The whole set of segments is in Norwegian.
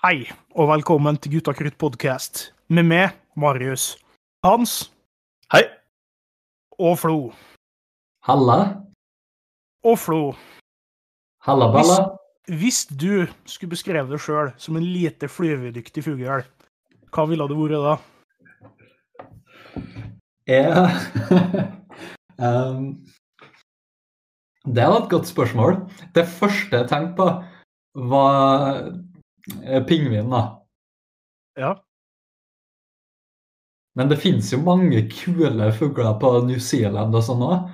Hei, og velkommen til Gutta krutt podcast. Med meg, Marius. Hans Hei. og Flo. Halla. Og Flo, Halla, balla. hvis du skulle beskrevet deg sjøl som en lite flyvedyktig fugl, hva ville det vært da? Jeg um, Det var et godt spørsmål. Det første jeg tenkte på, var eh, pingvin, da. Ja. Men det finnes jo mange kule fugler på New Zealand og sånn òg.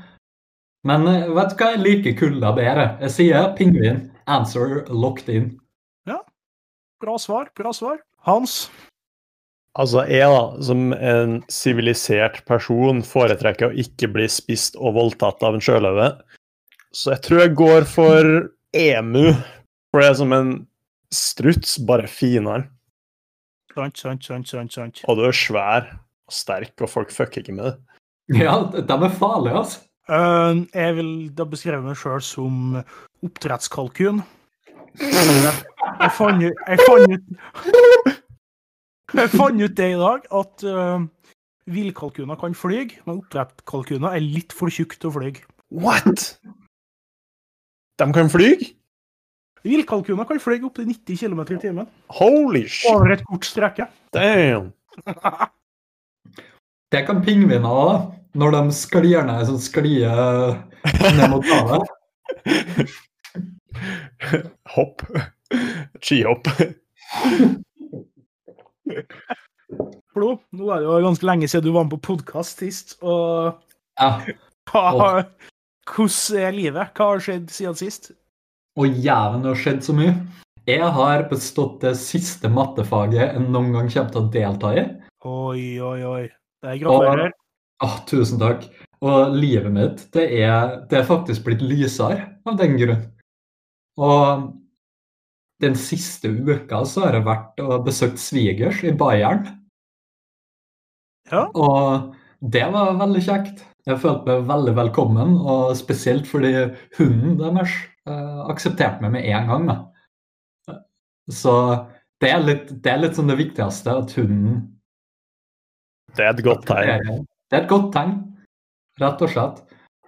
Men eh, vet du hva, jeg liker kulda bedre. Jeg sier pingvin. Answer locked in. Ja. Bra svar, bra svar. Hans? Altså, jeg, da, som en sivilisert person, foretrekker å ikke bli spist og voldtatt av en sjøløve. Så jeg tror jeg går for emu. For det er som en struts, bare finere. Sant, sant, sant, sant. sant. Og du er svær og sterk, og folk fucker ikke med det. Ja, de er farlige, altså. Uh, jeg vil da beskrive meg sjøl som oppdrettskalkun. Jeg fant ut Jeg fant ut, jeg fant ut det i dag, at uh, villkalkuner kan fly, men oppdrettskalkuner er litt for tjukke til å fly. What?! De kan fly? Villkalkuner kan fly opptil 90 km i timen Holy shit! over et kort streke. Damn! Det kan pingviner òg, når de sklir ned sånn sklie ned mot havet. Hopp. Skihopp. Flo, nå er det jo ganske lenge siden du var med på podkast sist. og Ja. hva, Hvordan er livet? Hva har skjedd siden sist? Og jæven, det har skjedd så mye. Jeg har bestått det siste mattefaget jeg noen gang kommer til å delta i. Oi, oi, oi. Det er gratulerer. Åh, tusen takk. Og livet mitt, det er, det er faktisk blitt lysere av den grunn. Og den siste uka så har jeg vært og besøkt svigers i Bayern. Ja. Og det var veldig kjekt. Jeg følte meg veldig velkommen, og spesielt fordi hunden deres aksepterte meg med en gang. Da. Så det er, litt, det er litt sånn det viktigste, at hunden Det er et godt tegn. Det er et godt tegn, rett og slett.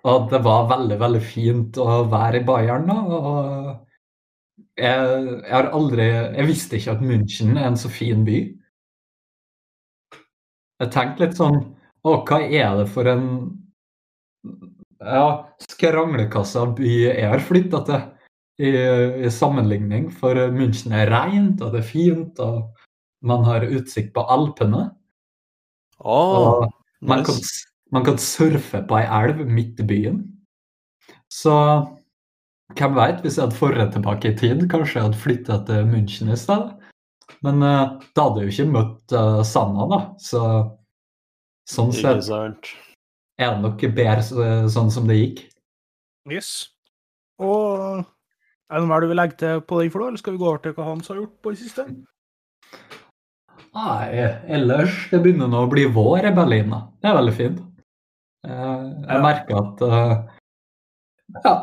Og det var veldig, veldig fint å være i Bayern da. Og jeg, jeg har aldri Jeg visste ikke at München er en så fin by. Jeg tenkte litt sånn Å, hva er det for en ja, skranglekassa by jeg har flytta til? I, I sammenligning. For München er rent, og det er fint, og man har utsikt på Alpene. Oh, man, man, kan, man kan surfe på ei elv midt i byen. Så hvem veit, hvis jeg hadde forret tilbake i tid, kanskje jeg hadde flytta til München i stedet. Men uh, da hadde jeg jo ikke møtt uh, Sanna, da. Så sånn Ikke sett sant. Er det nok bedre sånn som det gikk. Yes. Og er det noe mer du vil legge til på den, noe, eller skal vi gå over til hva Hans har gjort på det siste? Nei, ellers det begynner nå å bli vår i Berlin, da. Det er veldig fint. Eh, jeg merker at eh, ja,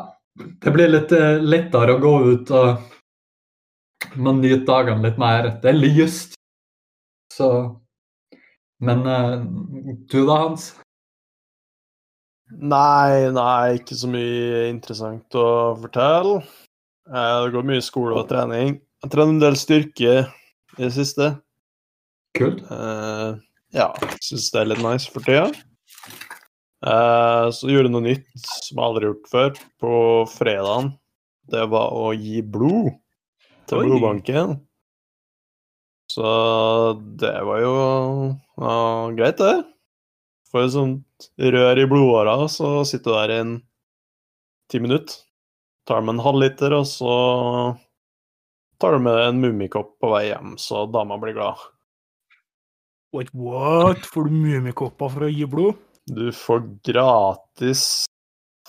det blir litt eh, lettere å gå ut og man nyter dagene litt mer. Det er lyst. Så Men du da, Hans? Nei, nei, ikke så mye interessant å fortelle. Eh, Det går mye skole og trening. Jeg trener en del styrke i det siste. Kult. Uh, ja, syns det er litt nice for tida. Uh, så gjorde jeg noe nytt som jeg aldri har gjort før, på fredagen. Det var å gi blod til Oi. blodbanken. Så det var jo uh, greit, det. Får et sånt rør i blodåra, så sitter du der i en ti minutter. Tar med en halvliter, og så tar du med en mummikopp på vei hjem, så dama blir glad. Wait, what? Får du mummikopper for å gi blod? Du får gratis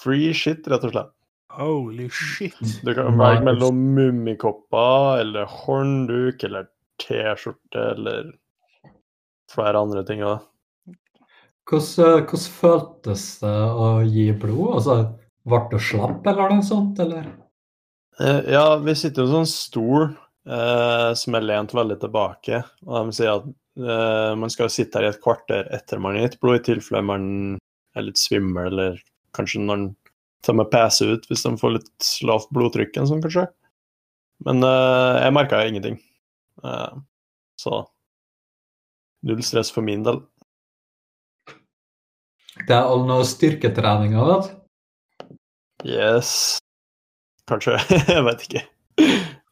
free shit, rett og slett. Holy shit. Du kan velge mellom mummikopper eller hornduk eller T-skjorte eller flere andre ting. Ja. Hvordan, hvordan føltes det å gi blod? Altså, ble du slapp eller noe sånt, eller? Eh, ja, vi sitter i en sånn stol eh, som er lent veldig tilbake. Og de sier at eh, man skal sitte her i et kvarter etter man har gitt blod, i tilfelle man er litt svimmel, eller kanskje når man tar med pese ut hvis de får litt lavt blodtrykk, eller sånn kanskje. Men eh, jeg merka ingenting. Eh, så null stress for min del. Det er all noe styrketrening av det. Yes. Kanskje. Jeg vet ikke.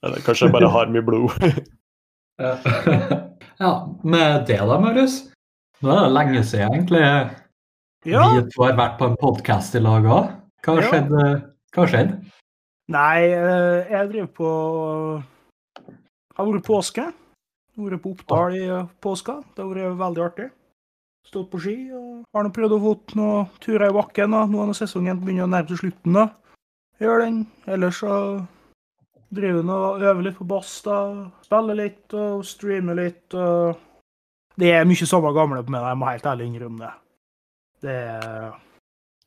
Eller kanskje jeg bare har mye blod. Ja. med det da, Marius. Nå er det lenge siden egentlig Ja. vi to har vært på en podkast i lag òg. Hva har skjedd? Hva har skjedd? Nei, eh, jeg driver på Har vært påske. Vært på Oppdal i eh, påska. Det har vært veldig artig. Stått på ski og har nå prøvd å få noen turer i bakken. da. Nå når sesongen begynner å nærme seg slutten. da. Gjør den. Ellers så driver han og øver litt på bass. da. Spiller litt og streamer litt. og Det er mye samme gamle på meg, jeg må helt ærlig innrømme det. Det er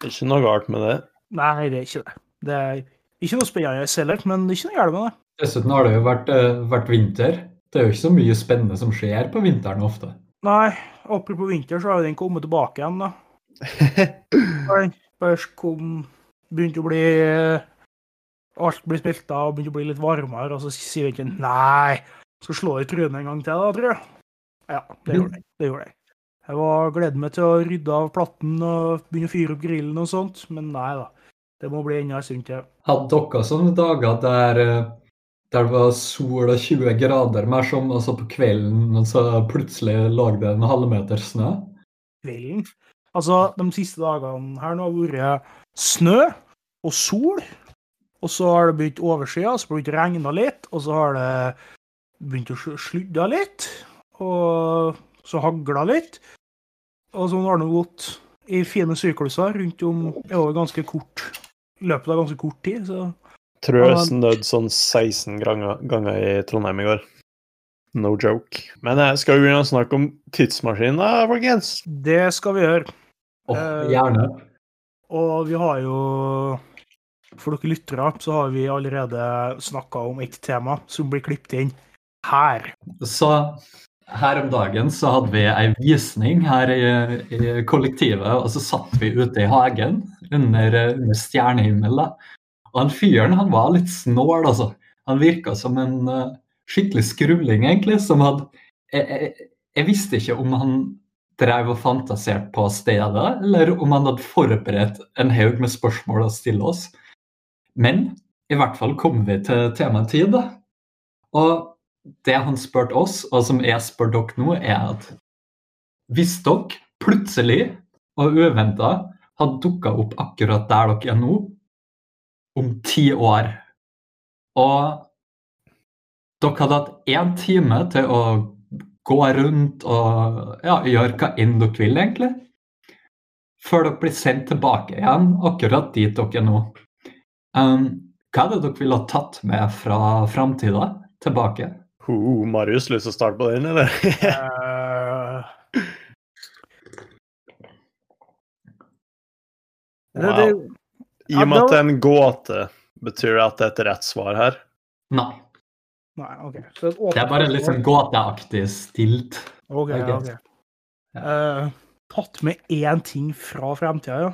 Ikke noe galt med det. Nei, det er ikke det. Det er ikke noe spennende heller, men det er ikke noe galt med det. Dessuten har det jo vært, eh, vært vinter. Det er jo ikke så mye spennende som skjer på vinteren ofte. Nei, apropos vinter, så har jo den kommet tilbake igjen, da. Den Først kom Begynte å bli Alt blir spilt av, begynte å bli litt varmere, og så sier vinteren nei, skal slå i trynet en gang til, da, tror jeg. Ja, det gjorde den. Det gjorde den. Jeg var gledet meg til å rydde av platten og begynne å fyre opp grillen og sånt, men nei da. Det må bli enda en stund til. Hadde dere sånne dager der, eh, der det var sol og 20 grader mer som altså på kvelden, og så plutselig lå det en halvmeter snø? kvelden. Altså, de siste dagene her nå har vært snø og sol, og så har det begynt overskya, så har det begynt å litt, og så har det begynt å sl- sludde litt, og så hagla litt. Og sånn har det gått i fine sykluser rundt om over ganske kort løpet av ganske kort tid. så Tror jeg snødde sånn 16 ganger, ganger i Trondheim i går. No joke. Men jeg skal vi begynne å snakke om tidsmaskinen, da, folkens? Det skal vi gjøre. Eh, gjerne. Og vi har jo For dere lyttere så har vi allerede snakka om et tema som blir klippet inn her. Så her om dagen så hadde vi ei visning her i, i kollektivet, og så satt vi ute i hagen under, under stjernehimmel. da. Han fyren han var litt snål, altså. Han virka som en uh, skikkelig skrulling, egentlig, som hadde jeg, jeg, jeg visste ikke om han drev og fantaserte på stedet, eller om han hadde forberedt en haug med spørsmål å stille oss. Men i hvert fall kom vi til temaet tid. Og det han spurte oss, og som jeg spør dere nå, er at hvis dere plutselig og uventa hadde dukka opp akkurat der dere er nå, om ti år, og dere hadde hatt én time til å gå rundt og ja, gjøre hva enn dere vil, egentlig, før dere blir sendt tilbake igjen akkurat dit dere er nå. Um, hva er det dere ville ha tatt med fra framtida tilbake? Uh, Marius, lyst til å starte på den, eller? Eh, det, det, I og med at det er en gåte, betyr det at det er et rett svar her? Nei. nei, OK. Så et åpent Det er bare litt sånn gåteaktig stilt. OK. Ok. ok. Eh, tatt med én ting fra fremtida, ja.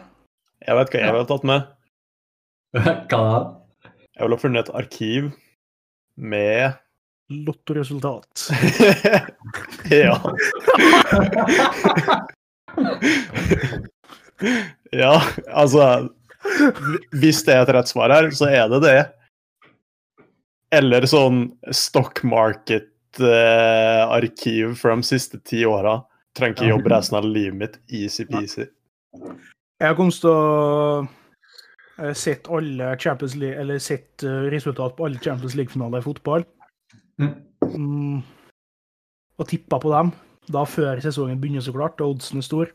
Jeg vet hva jeg ville tatt med. Hva da? Jeg ville funnet et arkiv med Lottoresultat. Ja. ja, altså Hvis det er et rett svar her, så er det det. Eller sånn stock market-arkiv for de siste ti åra. Trenger ikke jobbe resten av livet mitt. Easy-peasy. Jeg kommer til å eh, sett alle Champions League, eller sett eh, resultat på alle Champions League-finaler i fotball. Mm. Mm, og tippa på dem. Da før sesongen begynner, så klart, og oddsen er stor.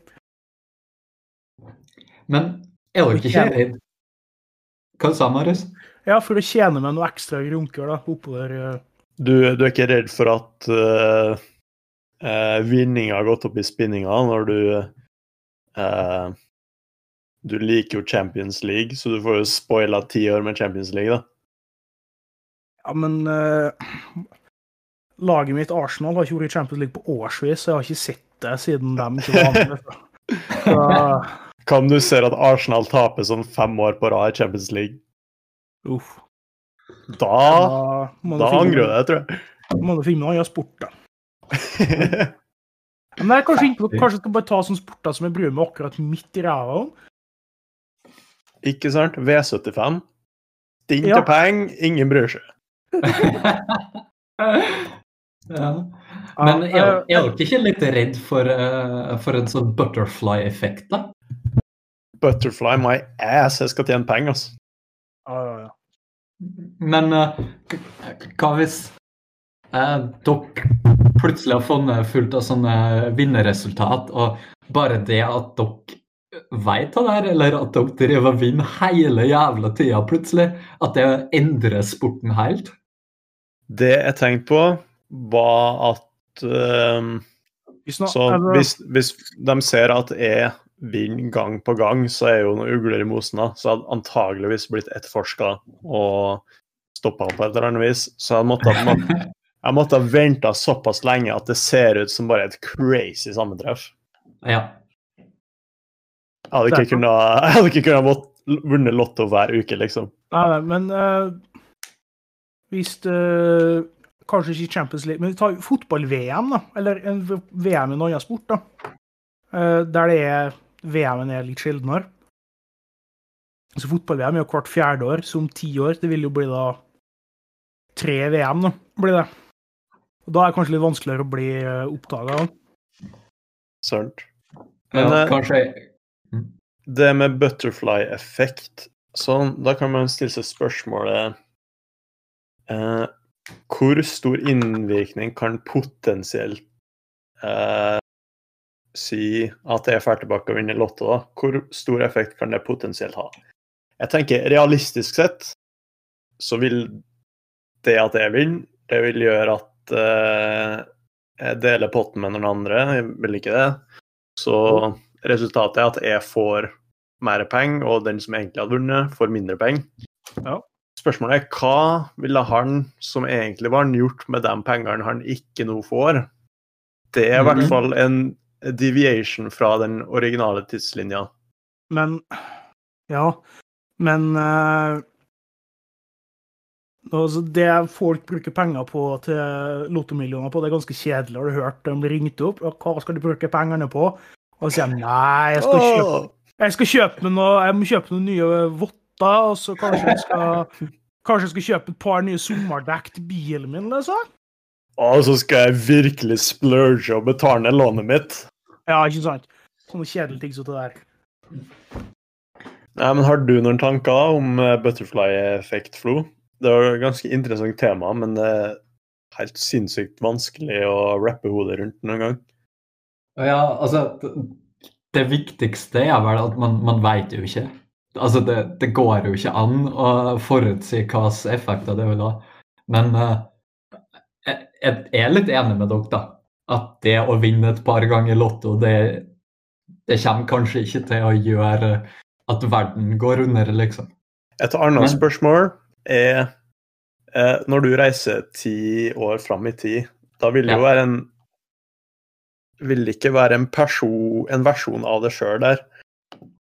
Men er orker ikke redd Hva sa Marius? Ja, for å tjene meg noe ekstra grunker da, oppover. eh. Du, du er ikke redd for at uh, vinninga har gått opp i spinninga når du uh, Du liker jo Champions League, så du får jo spoila ti år med Champions League, da. Ja, men eh, laget mitt, Arsenal, har ikke vært i Champions League på årsvis, så jeg har ikke sett det siden dem ikke var med. Så, Kan du ser at Arsenal taper sånn fem år på rad i Champions League? uff. Da, ja, da angrer du deg, tror jeg. Må du finne noe annet sport, da. Men jeg kanskje, ikke, kanskje skal bare ta sånne sporter som jeg bryr meg akkurat midt i ræva om. Ikke sant? V75. Stint Ja. til peng, ingen bryr seg. ja. Men er, er dere ikke litt redd for, uh, for en sånn butterfly-effekt, da? Butterfly my ass, jeg skal tjene penger, altså. ja, ja, ja. Men eh, hva hvis eh, dere plutselig har funnet fullt av sånne vinnerresultat, og bare det at dere vet det der, eller at dere driver og vinner hele jævla tida plutselig, at det endrer sporten helt? Det jeg tenkte på, var at Hvis nå- Så altså, hvis, hvis de ser at jeg vinner gang på gang, så er jo noen ugler i mosen, da. Så hadde antageligvis blitt etterforska og stoppa på et eller annet vis. Så jeg måtte, måtte, jeg måtte ha venta såpass lenge at det ser ut som bare et crazy sammentreff. Ja. Jeg hadde ikke kunnet, jeg hadde ikke kunnet vunnet Lotto hver uke, liksom. Nei, nei, men uh, hvis det Kanskje ikke Champions League, men vi tar fotball-VM, da. Eller en VM i en annen sport, da. Uh, der det er VM-en er litt sjeldnere. Så fotball-VM er jo hvert fjerde år, så om ti år det vil jo bli da tre VM, da. Blir det. Og da er det kanskje litt vanskeligere å bli oppdaga. Søren. Men, ja, kanskje Det med butterfly-effekt sånn, Da kan man stille seg spørsmålet eh, Hvor stor innvirkning kan potensielt eh, si at jeg er tilbake og vinner Lotto? da? Hvor stor effekt kan det potensielt ha? Jeg tenker realistisk sett så vil det at jeg vinner, det vil gjøre at eh, jeg deler potten med noen andre. Jeg vil ikke det. Så resultatet er at jeg får mer penger, og den som egentlig hadde vunnet, får mindre penger. Ja. Spørsmålet er hva ville han som egentlig var, gjort med de pengene han ikke nå får? Det er i hvert Mhm. fall en deviation fra den originale tidslinja. Men Ja. Men uh, altså Det folk bruker penger på til lottomillioner på, det er ganske kjedelig. Har du hørt dem bli ringt opp? hva skal de bruke pengene på? Og så sier de nei, jeg skal kjøpe, jeg skal kjøpe meg noe, jeg må kjøpe noen nye votter, og så kanskje jeg skal Kanskje jeg skal kjøpe et par nye sommerdekk til bilen min, liksom? Åh, så skal jeg virkelig splurge og betale ned lånet mitt. Ja, ikke sant? Sånne kjedelige ting som det der. Nei, men Har du noen tanker da om eh, butterfly-effekt, Flo? Det var et ganske interessant tema, men det er helt sinnssykt vanskelig å rappe hodet rundt noen gang. Ja, altså det, viktigste er vel at man, man veit jo ikke. Altså, det, det går jo ikke an å forutsi hvilke effekter det vil ha. Men eh, jeg, er litt enig med dere, da. At det å vinne et par ganger Lotto, det, det kommer kanskje ikke til å gjøre at verden går under, liksom. Et annet Men- spørsmål er eh, Når du reiser ti år fram i tid, da vil det jo være en Vil det ikke være en person, en versjon av deg sjøl der.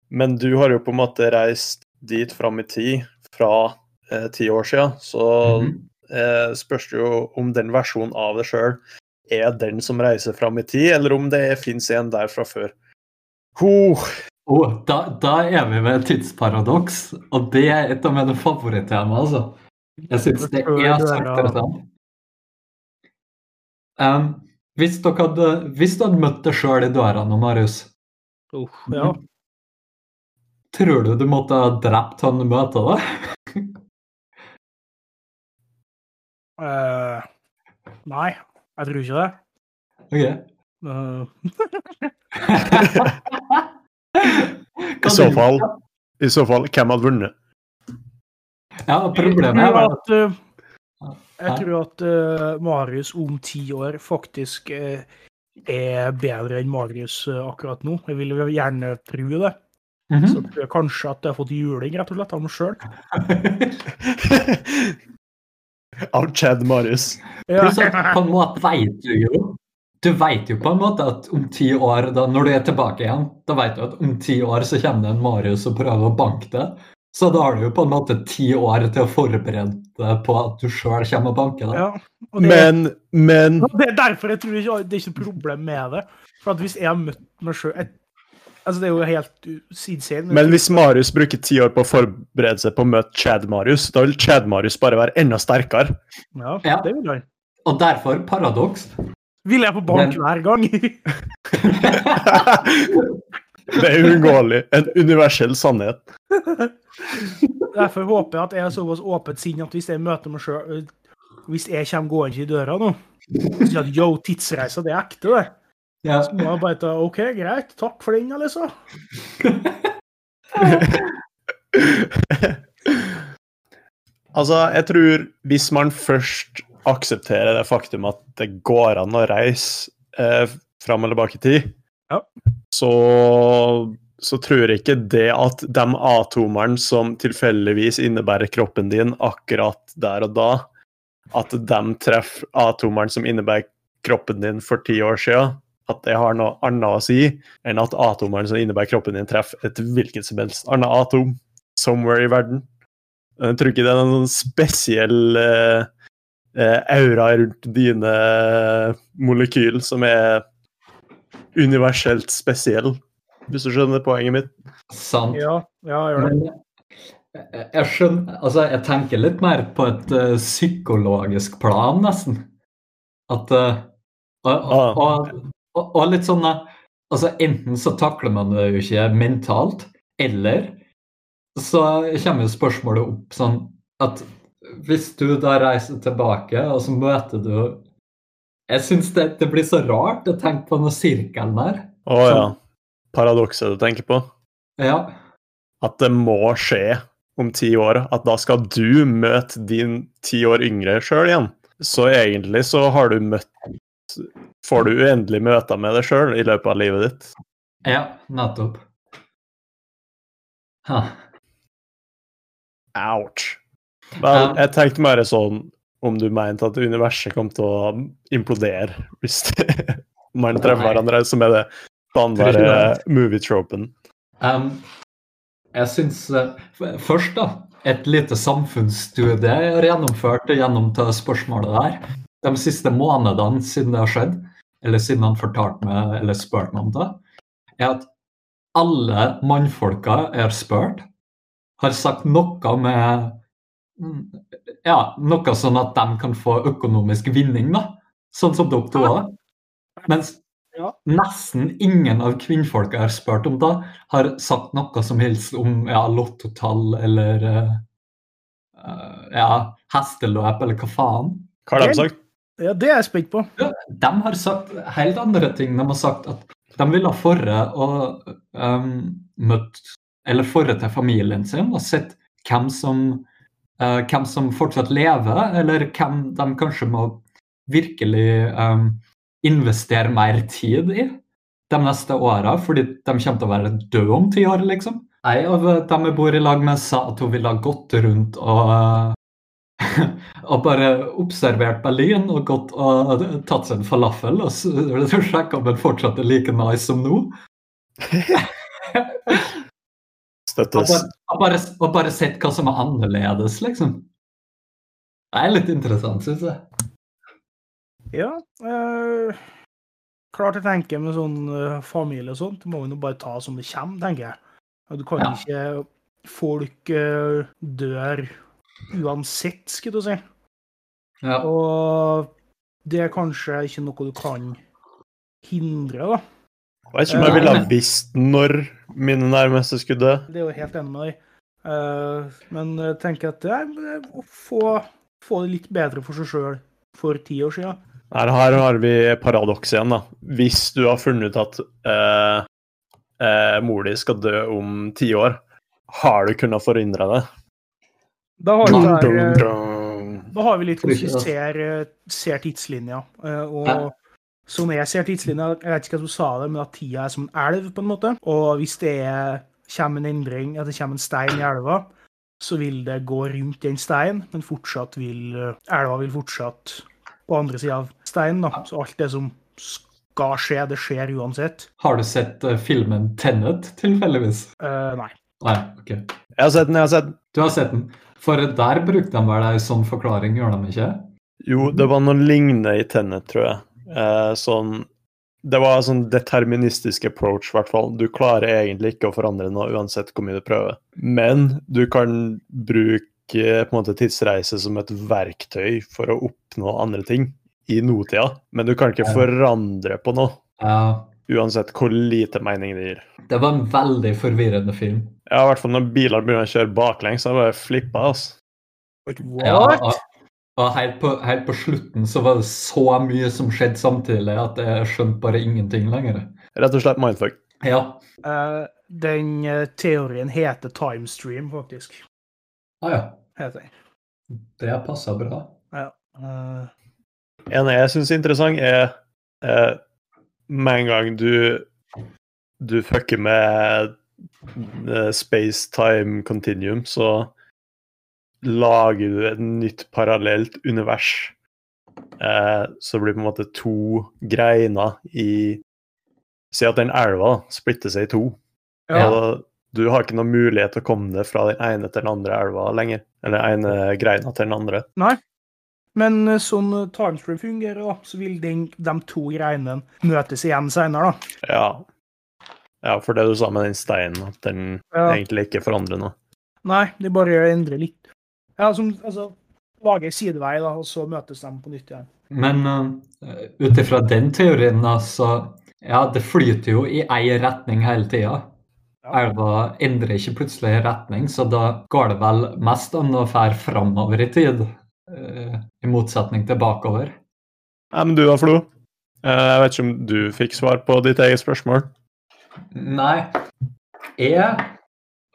Men du har jo på en måte reist dit fram i tid fra eh, ti år siden, så Mhm. Eh, spørs det jo om den versjonen av deg sjøl er den som reiser fram i tid, eller om det fins en der fra før. Oh. Oh, da, da er vi ved et tidsparadoks, og det er et av mine favorittema, altså. Jeg syns det er så interessant. Um, hvis, dere hadde, hvis du hadde møtt deg sjøl i døra nå, Marius, oh, ja. tror du du måtte ha drept han du møter, da? Eh, nei, jeg tror ikke det. Ok. Eh, I så fall, i så fall, hvem hadde vunnet? Ja, problemet jeg er tror at, uh, jeg tror at uh, Marius om ti år faktisk uh, er bedre enn Marius akkurat nå. Jeg vil gjerne tro det. Mhm. Så tror jeg kanskje at jeg har fått juling rett og slett av meg sjøl. av Chad Marius. Ja. Pluss at på en måte vet du jo Du vet jo på en måte at om ti år, da, når du er tilbake igjen, da vet du at om ti år så kommer det en Marius og prøver å banke deg. Så da har du jo på en måte ti år til å forberede deg på at du sjøl kommer og banker deg. Ja. Og det, Men, men det er derfor jeg tror ikke, det er ikke noe problem med det. For at hvis jeg har møtt meg sjøl Altså, det er jo helt insane. Men hvis Marius bruker ti år på å forberede seg på å møte Chad Marius, da vil Chad Marius bare være enda sterkere. Ja, Ja. det vil han. Og derfor paradoks. Vil jeg på bank Men- hver gang? Det er uunngåelig. En universell sannhet. Derfor håper jeg at jeg har såpass åpent sinn at hvis jeg møter meg sjøl Hvis jeg kommer gående i døra nå så sier at yo, tidsreisa, det er ekte, det. Ja. Så må jeg bare ta OK, greit, takk for den, altså. Altså, jeg tror hvis man først aksepterer det faktum at det går an å reise eh, fram eller bak i tid, Ja. så, så tror jeg ikke det at de atomene som tilfeldigvis innebærer kroppen din akkurat der og da, at de treffer atomene som innebærer kroppen din for ti år siden, at det har noe annet å si enn at atomene som innebærer kroppen din, treffer et hvilket som helst annet atom somewhere i verden. Jeg tror ikke det er noen spesiell eh, eh, aura rundt dine molekyl som er universelt spesiell, hvis du skjønner poenget mitt. Sant. Ja, ja, gjør det. Jeg, jeg skjønner Altså, jeg tenker litt mer på et uh, psykologisk plan, nesten. At uh, og, og, og, og, og litt sånn eh, Altså, enten så takler man det jo ikke mentalt, eller så kommer jo spørsmålet opp sånn at hvis du da reiser tilbake, og så møter du Jeg syns det, det blir så rart å tenke på den sirkelen der. Å ja. Paradokset du tenker på. Ja. At det må skje om ti år. At da skal du møte din ti år yngre sjøl igjen. Så egentlig så har du møtt Får du uendelig møter med deg sjøl i løpet av livet ditt. Ja, nettopp. Ha. Ouch. Vel, jeg tenkte mer sånn om du mente at universet kom til å implodere hvis det, man treffer hverandre, som er det standard movie-tropen. Um, jeg syns uh, Først, da. Et lite samfunnsstudie jeg har gjennomført gjennom til spørsmålet der. De siste månedene siden det har skjedd, eller siden han fortalte meg, eller spurte meg om det, er at alle mannfolka jeg har spurt, har sagt noe med Ja, noe sånn at de kan få økonomisk vinning, da. Sånn som dere to òg. Mens Ja. nesten ingen av kvinnfolka jeg har spurt om det, har sagt noe som helst om ja, lottotall eller eh, eh, ja, hesteløp eller hva faen. Hva har de sagt? Ja, det er jeg spent på. De har sagt helt andre ting. De har sagt at de ville forre og um, møtt Eller forre til familien sin og sett hvem som, uh, hvem som fortsatt lever, eller hvem de kanskje må virkelig um, investere mer tid i de neste åra, fordi de kommer til å være døde om ti år, liksom. Ei av dem jeg bor i lag med, sa at hun ville gått rundt og eh, og bare observert Berlin og gått og tatt seg en falafel og sjekka om den fortsatt er like nice som nå. Og Støttes. bare, og, bare, og bare sett hva som er annerledes, liksom. Det er litt interessant, syns jeg. Ja. Øh, klart jeg tenker med sånn eh, familie og sånt, må vi nå bare ta som det kommer, tenker jeg. Du kan Ja. ikke Folk eh, dør uansett, skulle du si. Ja. Og det er kanskje ikke noe du kan hindre, da. Jeg vet ikke om jeg ville ha visst når mine nærmeste skulle dø. Det er jo helt enig med deg. Eh, men jeg tenker at det er å få, få det litt bedre for seg sjøl for ti år siden. Her, her har vi paradoks igjen, da. Hvis du har funnet ut at eh, eh, mor di skal dø om ti år, har du kunnet forhindre det? Da har vi, der, eh, da har vi litt hvordan vi ser, eh, ser tidslinja. eh, Og som jeg ser tidslinja, jeg vet ikke hva du sa det, men at tida er som en elv, på en måte. Og hvis det er, kommer en endring, at det kommer en stein i elva, så vil det gå rundt den steinen, men fortsatt vil elva vil fortsatt på andre sida av steinen. da. Så alt det som skal skje, det skjer uansett. Har du sett uh, filmen Tenet, tilfeldigvis? Uh, nei. Nei, ok. Jeg har sett den, jeg har sett den. Du har sett den. For der brukte de vel ei sånn forklaring, gjør de ikke? Jo, det var noe lignende i Tennet, tror jeg. Eh, sånn Det var en sånn deterministisk approach, i hvert fall. Du klarer egentlig ikke å forandre noe uansett hvor mye du prøver. Men du kan bruke på en måte tidsreise som et verktøy for å oppnå andre ting i nåtida. Men du kan ikke forandre på noe, Ja. Uansett hvor lite mening det gir. Det var en veldig forvirrende film. Ja, i hvert fall når biler begynner å kjøre baklengs, jeg bare flippa, altså. Ja, What? og og helt, på, helt på slutten så var det så mye som skjedde samtidig at jeg skjønte bare ingenting lenger. Rett og slett mindfuck. Ja. Uh, den eh, teorien heter timestream, faktisk. Ah, ja. Heter den. Det passer bra. Ja. Uh... En jeg syns er interessant, er eh, med en gang du du fucker med eh, space-time continuum, så lager du et nytt parallelt univers. Eh, så blir det på en måte to greiner i Si at den elva splitter seg i to. Ja. Og du har ikke noen mulighet til å komme deg fra den ene til den andre elva lenger. Eller den ene greina til den andre. Nei. Men eh, sånn timestream fungerer, da, så vil den, de to greiene møtes igjen senere, da. Ja. ja, for det du sa med den steinen, at den Ja. egentlig ikke forandrer noe. Nei, de bare endrer litt. Ja, som, altså, lager sidevei, da, og så møtes de på nytt igjen. Men uh, ut ifra den teorien, da, så Ja, det flyter jo i ei retning hele tida. Ja. Elva endrer ikke plutselig retning, så da går det vel mest an å fære framover i tid. Eh, I motsetning til bakover. Nei, men du da, Flo? Eh, Jeg vet ikke om du fikk svar på ditt eget spørsmål? Nei, jeg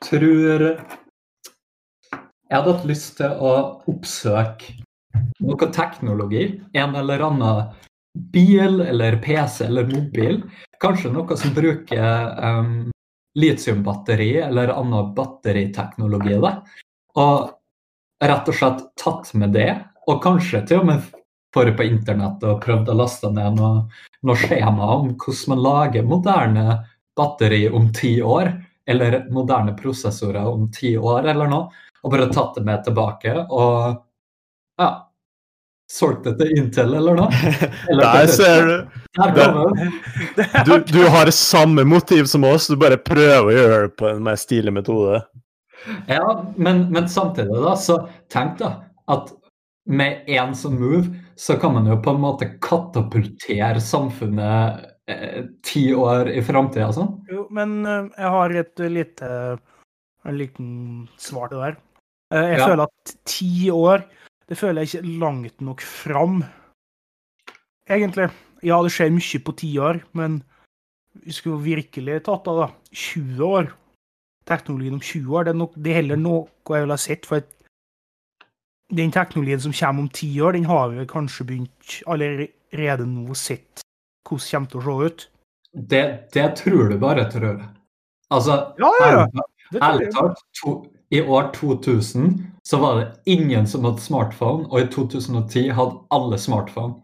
tror Jeg hadde hatt lyst til å oppsøke noe teknologi. En eller annen bil eller PC eller mobil. Kanskje noe som bruker um, litiumbatteri eller annen batteriteknologi. Da. Og rett og slett tatt med det, og kanskje til og med vært på internett og prøvd å laste ned noe, noe skjema om hvordan man lager moderne batteri om ti år, eller moderne prosessorer om ti år, eller noe, og bare tatt det med tilbake og ja, solgt det til Intel eller noe. Eller Der ser du! Der det. Du, du har samme motiv som oss, du bare prøver å gjøre det på en mer stilig metode. Ja, men, men samtidig, da, så tenk da at med én som move, så kan man jo på en måte katapultere samfunnet eh, ti år i framtida. Sånn. Jo, men eh, jeg har et lite en liten svar til det der. Eh, jeg Ja. føler at ti år det føler jeg ikke langt nok fram. Egentlig. Ja, det skjer mye på ti år, men vi skulle virkelig tatt av da, 20 år. Teknologien om 20 år, det er, nok, det er heller noe jeg vil ha sett. For den teknologien som kommer om ti år, den har vi kanskje begynt allerede nå sett hvordan kommer til å se ut. Det, det tror du bare, tror jeg. Altså, Ja, ja, ja. ærlig- talt, i år 2000 så var det ingen som hadde smartphone, og i 2010 hadde alle smartphone.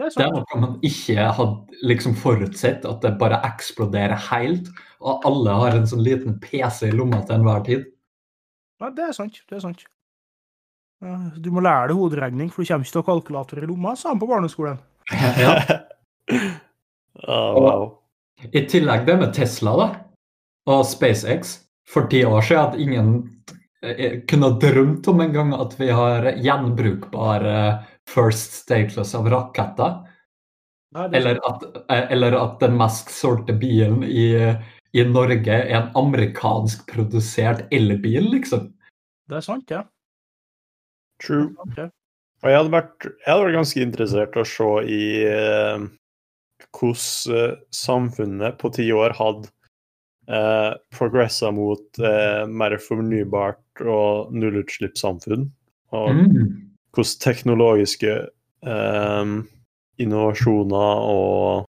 Det er Det er noe man ikke hadde liksom forutsett, at det bare eksploderer helt, og alle har en sånn liten PC i lomma til enhver tid. Ja, det er sant. Det er sant. Ja, Du må lære deg hoderegning, for du kommer ikke til å ha kalkulator i lomma, sa han på barneskolen. Ja. oh, wow. I tillegg det med Tesla da, og SpaceX. For ti år siden at ingen eh, kunne drømt om en gang at vi har gjenbrukbare first stages av raketter. Er Eller at, eller at den mest solgte bilen i, i Norge er en amerikansk produsert elbil, liksom. Det er sant, ja. True. Okay. Og jeg hadde vært, jeg hadde vært ganske interessert å se i eh, hvordan eh, samfunnet på ti år hadde eh, progressa mot eh, mer fornybart og nullutslippssamfunn. Og Mm. Hvordan teknologiske eh, innovasjoner og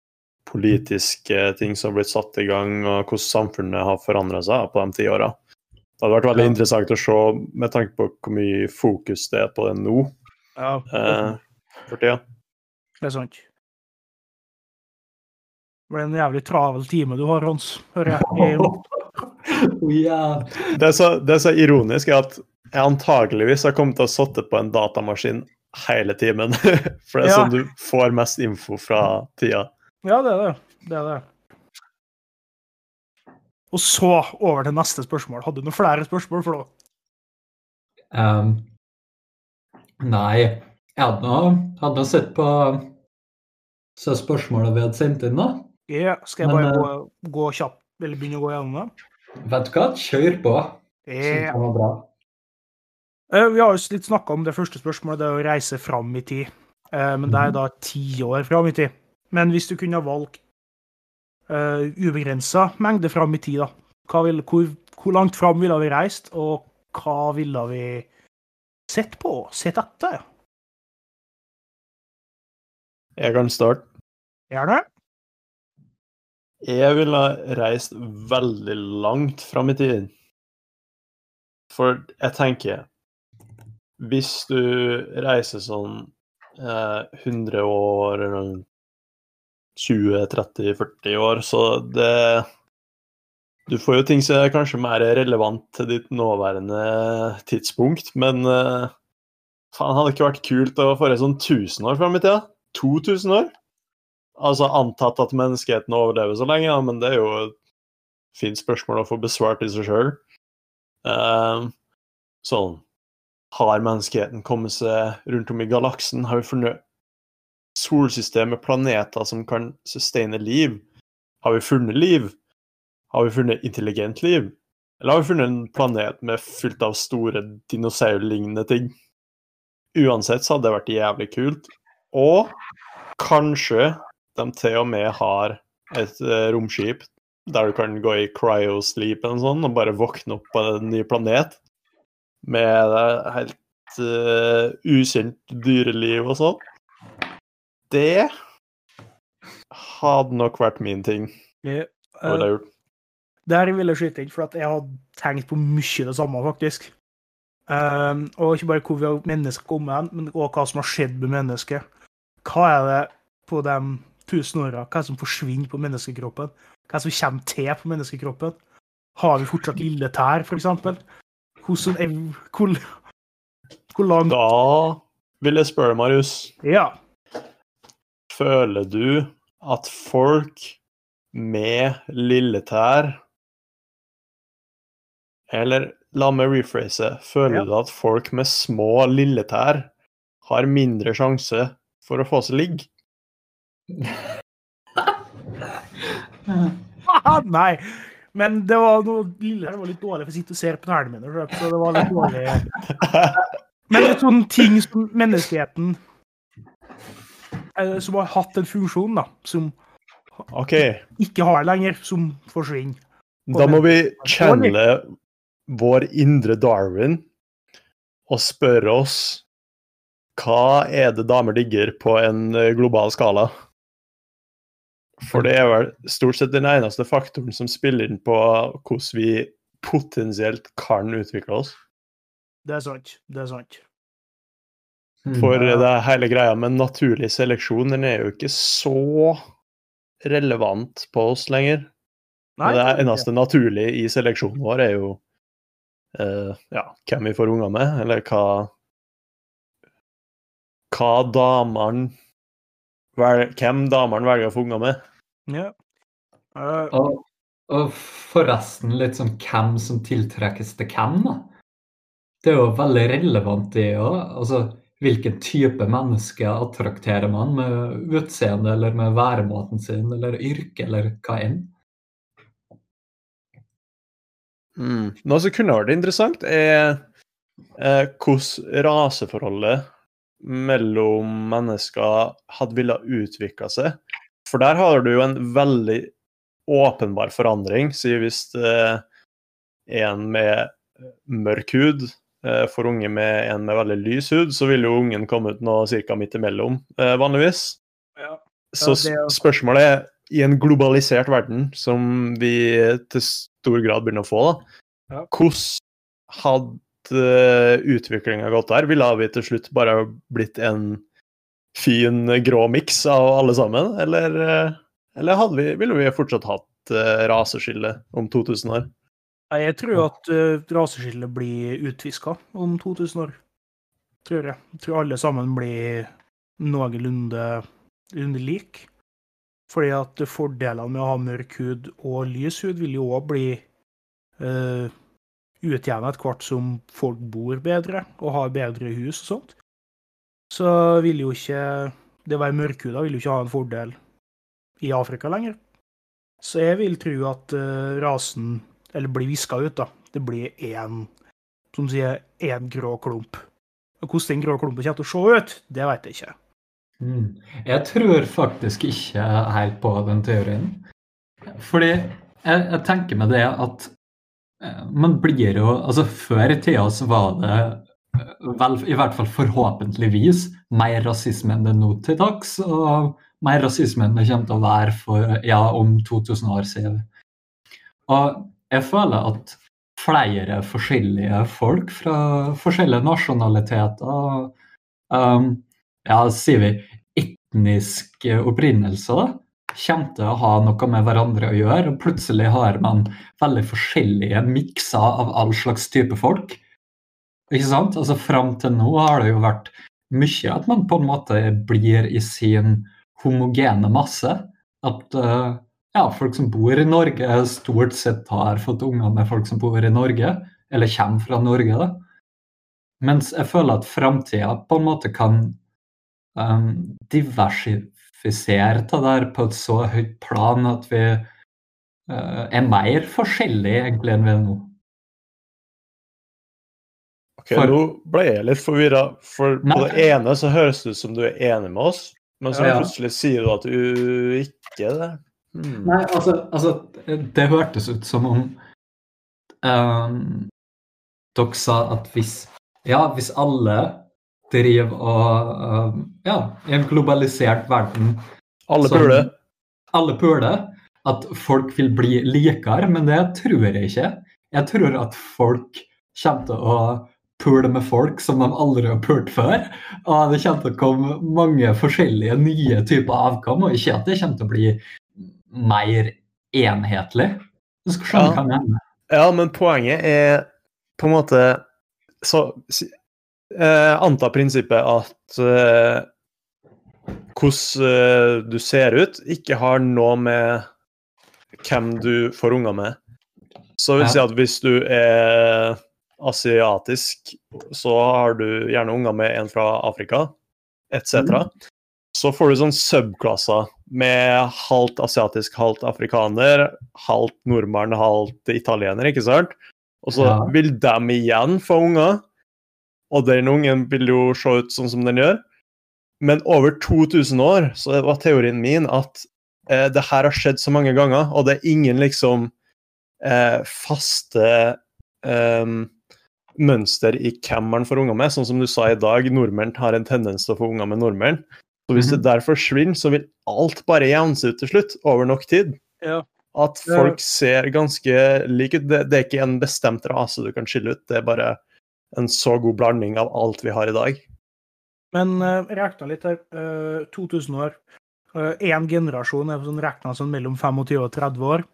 politiske ting som har blitt satt i gang, og hvordan samfunnet har forandra seg på de ti åra. Det hadde vært veldig Ja. interessant å se med tanke på hvor mye fokus det er på det nå Ja, eh, for tida. det er sant. Det blir en jævlig travel time du har, Hans. Hører jeg. Oh, yeah. Det, er så- det er så ironisk er at jeg antageligvis har kommet til å sitte på en datamaskin hele timen. For det er Ja. sånn du får mest info fra tida. Ja, det er det. Det er det. Og så over til neste spørsmål. Hadde du noen flere spørsmål for da? Ehm, nei, jeg hadde nå hadde nå sett på så spørsmålet vi hadde sendt inn, da. Ja, skal jeg Men, bare gå, gå kjapt, eller begynne å gå gjennom det? Vet du hva? Kjør på. Synes Ja. det var bra. Eh, Vi har jo litt snakka om det første spørsmålet, det er å reise fram i tid. Eh, Men det er da ti år fram i tid. Men hvis du kunne ha valgt uh, ubegrensa mengde fram i tid, da, vil, hvor, hvor langt fram ville vi reist, og hva ville vi sett på? Sett etter? Jeg kan starte. Gjerne. Jeg ville ha reist veldig langt fram i tid. For jeg tenker Hvis du reiser sånn eh, 100 år, eller 20-30-40 år, så det Du får jo ting som er kanskje mer relevant til ditt nåværende tidspunkt, men eh, faen, hadde det ikke vært kult å få det sånn 1000 år fram i tida? 2000 år? Altså antatt at menneskeheten overlever så lenge, ja, men det er jo et fint spørsmål å få besvart i seg sjøl. sånn Har menneskeheten kommet seg rundt om i galaksen? Har vi funnet solsystem planeter som kan sustaine liv? Har vi funnet liv? Har vi funnet intelligent liv? Eller har vi funnet en planet med fylt av store dinosaurlignende ting? Uansett så hadde det vært jævlig kult. Og kanskje de til og med har et eh, romskip der du kan gå i cryosleep eller sånn, og bare våkne opp på en ny planet med eh, helt uh, ukjent dyreliv og sånn. Det hadde nok vært min ting. Eh, ville jeg gjort. Der vil jeg skyte inn, for jeg hadde tenkt på mye det samme, faktisk. Um, og ikke bare hvor vi har mennesker kommet hen, men også hva som har skjedd med mennesket. Hva er det på de tusen åra hva er det som forsvinner på menneskekroppen? Hva er det som kommer til på menneskekroppen? Har vi fortsatt lille tær, f.eks.? Er Hvor, hvor langt Da vil jeg spørre, Marius. Ja. Føler du at folk med lille tær Eller la meg rephrase. Føler Ja. du at folk med små lille tær har mindre sjanse for å få seg ligg? Ah, Nei. Men det var noe lille her var litt dårlig, for jeg sitter og ser på tærne mine. Så det var litt dårlig. Men det er sånne ting som menneskeheten eh, Som har hatt en funksjon, da. Som okay. ikke har lenger. Som forsvinner. da må vi channele vår indre Darwin og spørre oss hva er det damer digger på en eh, global skala? For det er vel stort sett den eneste faktoren som spiller inn på hvordan vi potensielt kan utvikle oss. Det er sant. Det er sant. For det er hele greia med naturlig seleksjon, den er jo ikke så relevant på oss lenger. Nei, det er eneste naturlige i seleksjonen vår er jo uh, ja, hvem vi får unger med, eller hva hva damene vel, Hvem damene velger å få unger med. Ja. Uh, Og, og forresten litt sånn hvem som tiltrekkes til hvem, da. Det er jo veldig relevant det òg. Altså, hvilken type menneske attrakterer man med utseende eller med væremåten sin eller yrke eller hva enn? Mm. Noe som kunne vært interessant, er eh, hvordan raseforholdet mellom mennesker hadde ville utvikla seg. For der har du jo en veldig åpenbar forandring. Si hvis eh, en med mørk hud eh, får unge med en med veldig lys hud, så vil jo ungen komme ut noe ca. midt imellom, eh, vanligvis. ja. Så Ja, er- spørsmålet er, i en globalisert verden, som vi til stor grad begynner å få, da, Ja. hvordan hadde uh, utviklinga gått der, ville vi til slutt bare blitt en fin grå miks av alle sammen? Eller, uh, eller vi, ville vi fortsatt hatt uh, raseskille om 2000 år? Nei, Jeg tror at uh, raseskillet blir utviska om 2000 år. Tror jeg. jeg tror alle sammen blir noenlunde like. Fordi at fordelene med å ha mørk hud og lys hud vil jo òg bli uh, utjevna etter hvert som folk bor bedre og har bedre hus og sånt. Så vil jo ikke det å være mørkhuda vil jo ikke ha en fordel i Afrika lenger. Så jeg vil tro at uh, rasen Eller blir viska ut, da. Det blir én, som sier, én grå klump. Og Hvordan den grå klumpen kommer til å se ut, det vet jeg ikke. Mm. Jeg tror faktisk ikke helt på den teorien. Fordi jeg, jeg tenker med det at man blir jo Altså, før i tida så var det eh, vel, i hvert fall forhåpentligvis mer rasisme enn det nå til dags. Og mer rasisme enn det kommer til å være for, ja, om 2000 år siden. Og jeg føler at flere forskjellige folk fra forskjellige nasjonaliteter um, ja, sier vi etnisk opprinnelse, da, kommer til å ha noe med hverandre å gjøre. og Plutselig har man veldig forskjellige mikser av all slags type folk. Ikke sant? Altså Fram til nå har det jo vært mye at man på en måte blir i sin homogene masse. At uh, ja, folk som bor i Norge, stort sett har fått unger med folk som bor i Norge, eller kommer fra Norge. da. Mens jeg føler at framtida på en måte kan um, diversifisere det der på et så høyt plan at vi uh, er mer forskjellige egentlig enn vi er nå. Ok, for, Nå ble jeg litt forvirra, for nei, på det ene så høres det ut som du er enig med oss, men så ja. plutselig sier du at du ikke er det. Hmm. Nei, altså, altså, Det hørtes ut som om um, dere sa at hvis Ja, hvis alle driver og uh, Ja, i en globalisert verden Alle puler. Alle puler. At folk vil bli likere, men det tror jeg ikke. Jeg tror at folk kommer til å pule med folk som de aldri har pult før. Og det kommer til å komme mange forskjellige nye typer avkom, og ikke at det kommer til å bli mer enhetlig. Du skal skjønne ja. hva jeg mener. Ja, men poenget er på en måte Så eh, anta prinsippet at eh, hvordan eh, du ser ut, ikke har noe med hvem du får unger med. Så vil si at hvis du er asiatisk, så har du gjerne unger med en fra Afrika, etc. Mm. Så får du sånn subklasser med halvt asiatisk, halvt afrikaner, halvt nordmann, halvt italiener, ikke sant? Og så vil de igjen få unger, og den ungen vil jo se ut sånn som den gjør. Men over 2000 år så var teorien min at eh, det her har skjedd så mange ganger, og det er ingen liksom eh, faste eh, mønster i hvem man får unger med. Sånn som du sa i dag, nordmenn har en tendens til å få unger med nordmenn. Så hvis det mhm. der forsvinner, så vil alt bare jevne seg ut til slutt, over nok tid. Ja. At folk ser ganske like ut. Det, det, er ikke en bestemt rase du kan skille ut, det er bare en så god blanding av alt vi har i dag. Men uh, regna litt her. Uh, 2000 år. Én uh, generasjon er sånn regna sånn mellom 25 og 30 år.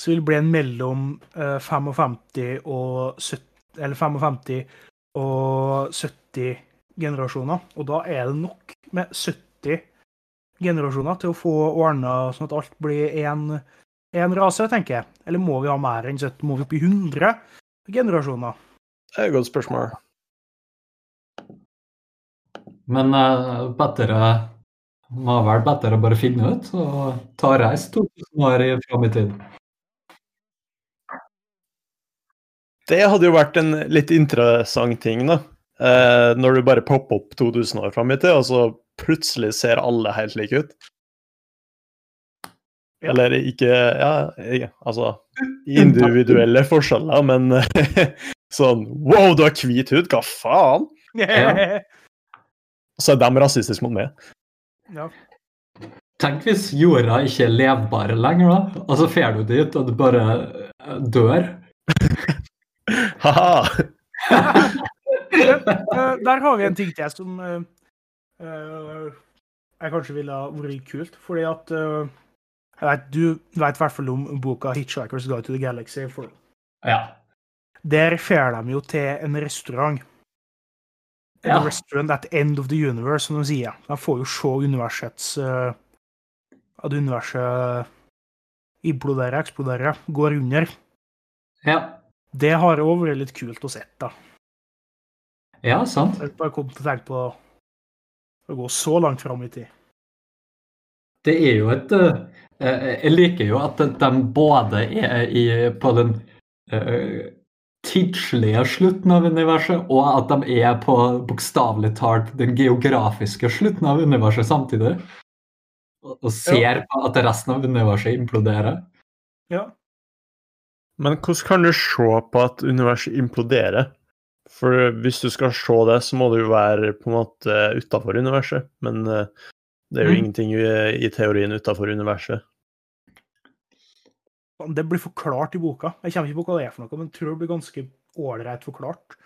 Så vil det bli en mellom uh, 55 og 70 Eller 55 og 70 generasjoner. Og da er det nok med 70 generasjoner til å få ordna sånn at alt blir én rase, tenker jeg. Eller må vi ha mer enn 70? Må vi opp i 100 generasjoner? Det er et godt spørsmål. Men uh, bedre må vel bedre bare finne ut og ta reis 2000 år fram i tid. Det hadde jo vært en litt interessant ting, da. Uh, når du bare popper opp 2000 år fram i tid, og så plutselig ser alle helt like ut. Ja. Eller ikke Ja, altså Individuelle forskjeller, men sånn Wow, du har hvit hud! Hva faen? Ja. Så er de rasistiske mot meg. Ja. Tenk hvis jorda ikke er levbar lenger, da. Og så drar du dit, og du bare dør. Ha-ha! Eh, der har vi en ting til jeg som eh, eh, jeg kanskje ville ha vært kult. Fordi at uh, jeg vet, Du vet i hvert fall om boka 'Hitchhiker's Guide to the Galaxy'. For Ja. Der fer de jo til en restaurant. Ja. The restaurant at the end of the universe, som de sier. De får jo se universets uh, At universet imploderer, eksploderer, går under. ja. Det har òg vært litt kult å se. da. Ja, sant. Jeg bare kom til å tenke på å gå så langt fram i tid. Det er jo et eh, eh, Jeg liker jo at de både er i, på den tidslige slutten av universet, og at de er på bokstavelig talt den geografiske slutten av universet samtidig. Og, ser på at resten av universet imploderer. Ja. Men hvordan kan du se på at universet imploderer? For hvis du skal se det, så må det jo være på en måte utafor universet. Men eh, det er jo Mm. ingenting i, i teorien utafor universet. Det blir forklart i boka. Jeg kommer ikke på hva det er for noe, men jeg tror det blir ganske ålreit forklart.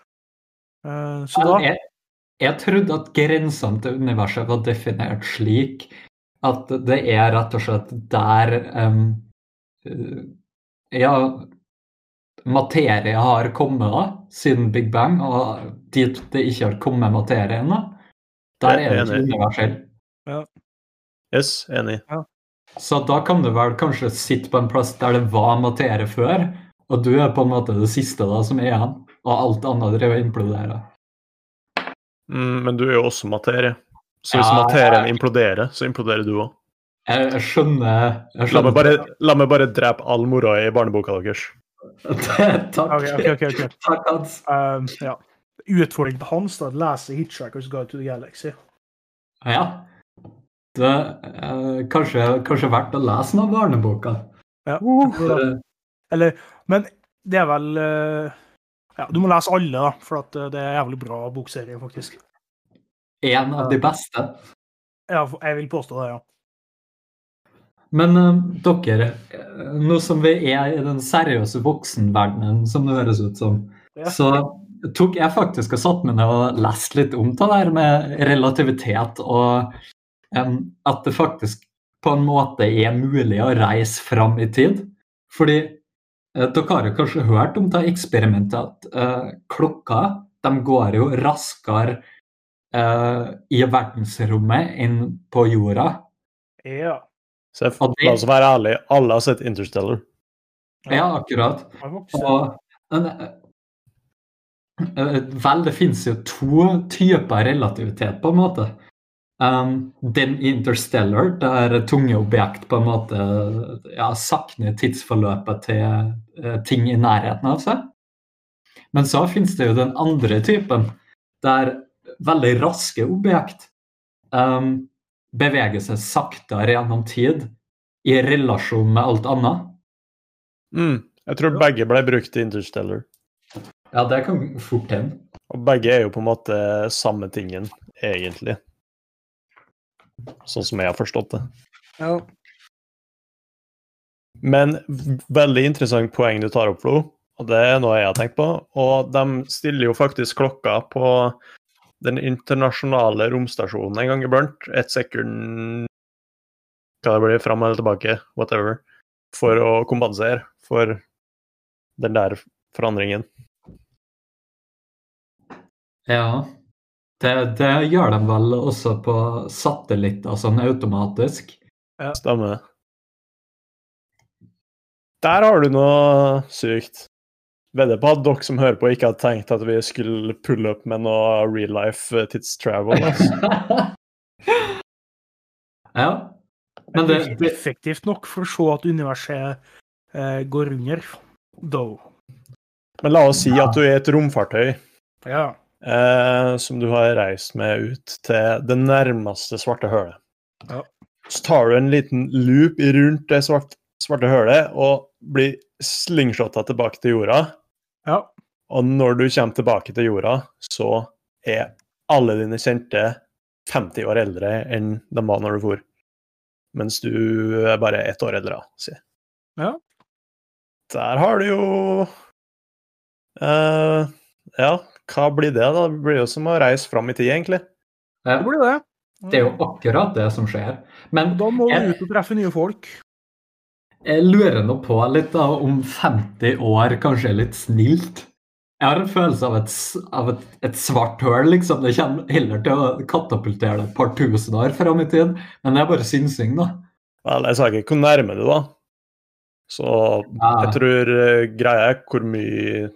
Uh, så da Jeg, jeg trodde at grensene til universet var definert slik at det er rett og slett der eh, Ja, materie har kommet da, siden Big Bang, og dit det ikke har kommet materie ennå. Der er det ikke Enig. Ja. Yes, enig. Så da kan du vel kanskje sitte på en plass der det var materie før, og du er på en måte det siste da som er igjen, og alt annet driver og imploderer. Mm, men du er jo også materie. Så hvis Ja, materien imploderer, så imploderer du òg. Jeg, jeg skjønner, jeg La, meg bare- la meg bare drepe all moroa i barneboka deres. Takk. OK, OK. ok, okay. Takk, Hans. Eh, ja. Utfordringen til Hans da, å lese 'Hitchhiker's Guide to the Galaxy'. Ja. Er kanskje, kanskje verdt å lese noen barneboka. Ja. Eller, men det er vel eh, Ja, du må lese alle, da, for eh, det er jævlig bra bokserie, faktisk. En av de beste. Ja, jeg vil påstå det, ja. Men eh, dere, eh, nå som vi er i den seriøse voksenverdenen, som det høres ut som, Ja. så tok jeg faktisk og satt meg ned og leste litt om det der med relativitet, og em, at det faktisk på en måte er mulig å reise fram i tid. Fordi eh, dere har jo kanskje hørt om det eksperimentet at eh, klokka de går jo raskere eh, i verdensrommet enn på jorda. Ja. Så jeg, får la oss være ærlige, alle har sett Interstellar. Ja, akkurat. Og, men, eh, eh, vel, det finnes jo to typer relativitet, på en måte. Um, den interstellar, der tunge objekt på en måte ja, sakner tidsforløpet til uh, ting i nærheten av seg. Men så finnes det jo den andre typen, der veldig raske objekt um, beveger seg saktere gjennom tid i relasjon med alt annet. Mm. Jeg tror begge ble brukt i Interstellar. Ja, det kan fort hende. Og begge er jo på en måte samme tingen, egentlig. Sånn som jeg har forstått det. Ja. Men veldig interessant poeng du tar opp, Flo. Og det er noe jeg har tenkt på. Og de stiller jo faktisk klokka på den internasjonale romstasjonen en gang iblant. Et sekund Hva det blir, fram eller tilbake, whatever. For å kompensere for den der forandringen. Ja. Det, det gjør de vel også på satellitter sånn automatisk. Ja. Stemmer. Der har du noe sykt. Vedder på at dere som hører på, ikke hadde tenkt at vi skulle pulle opp med noe real life tids travel. Altså. ja. Men det, er ikke effektivt nok for å se at universet eh, går under. Though. Men la oss si at du er et romfartøy Ja. Eh, som du har reist med ut til det nærmeste svarte hølet. Ja. Så tar du en liten loop rundt det svart, svarte hølet og blir slingshotta tilbake til jorda. ja. Og når du kommer tilbake til jorda, så er alle dine kjente 50 år eldre enn de var når du for. Mens du er bare ett år eldre, si. Ja. Der har du jo uh, ja, hva blir det, da? Det blir jo som å reise fram i tid, egentlig. Ja, Det blir det. det er jo akkurat det som skjer. Men Da må du ut og treffe nye folk. jeg lurer nå på litt da, om 50 år kanskje er litt snilt. Jeg har en følelse av et, av et, et svart hull, liksom. Det kommer heller til å katapultere det et par tusen år fram i tid. Men det er bare synsing, da. Vel, jeg sa ikke hvor nærme du var. Så Ja. jeg tror eh, greia er hvor mye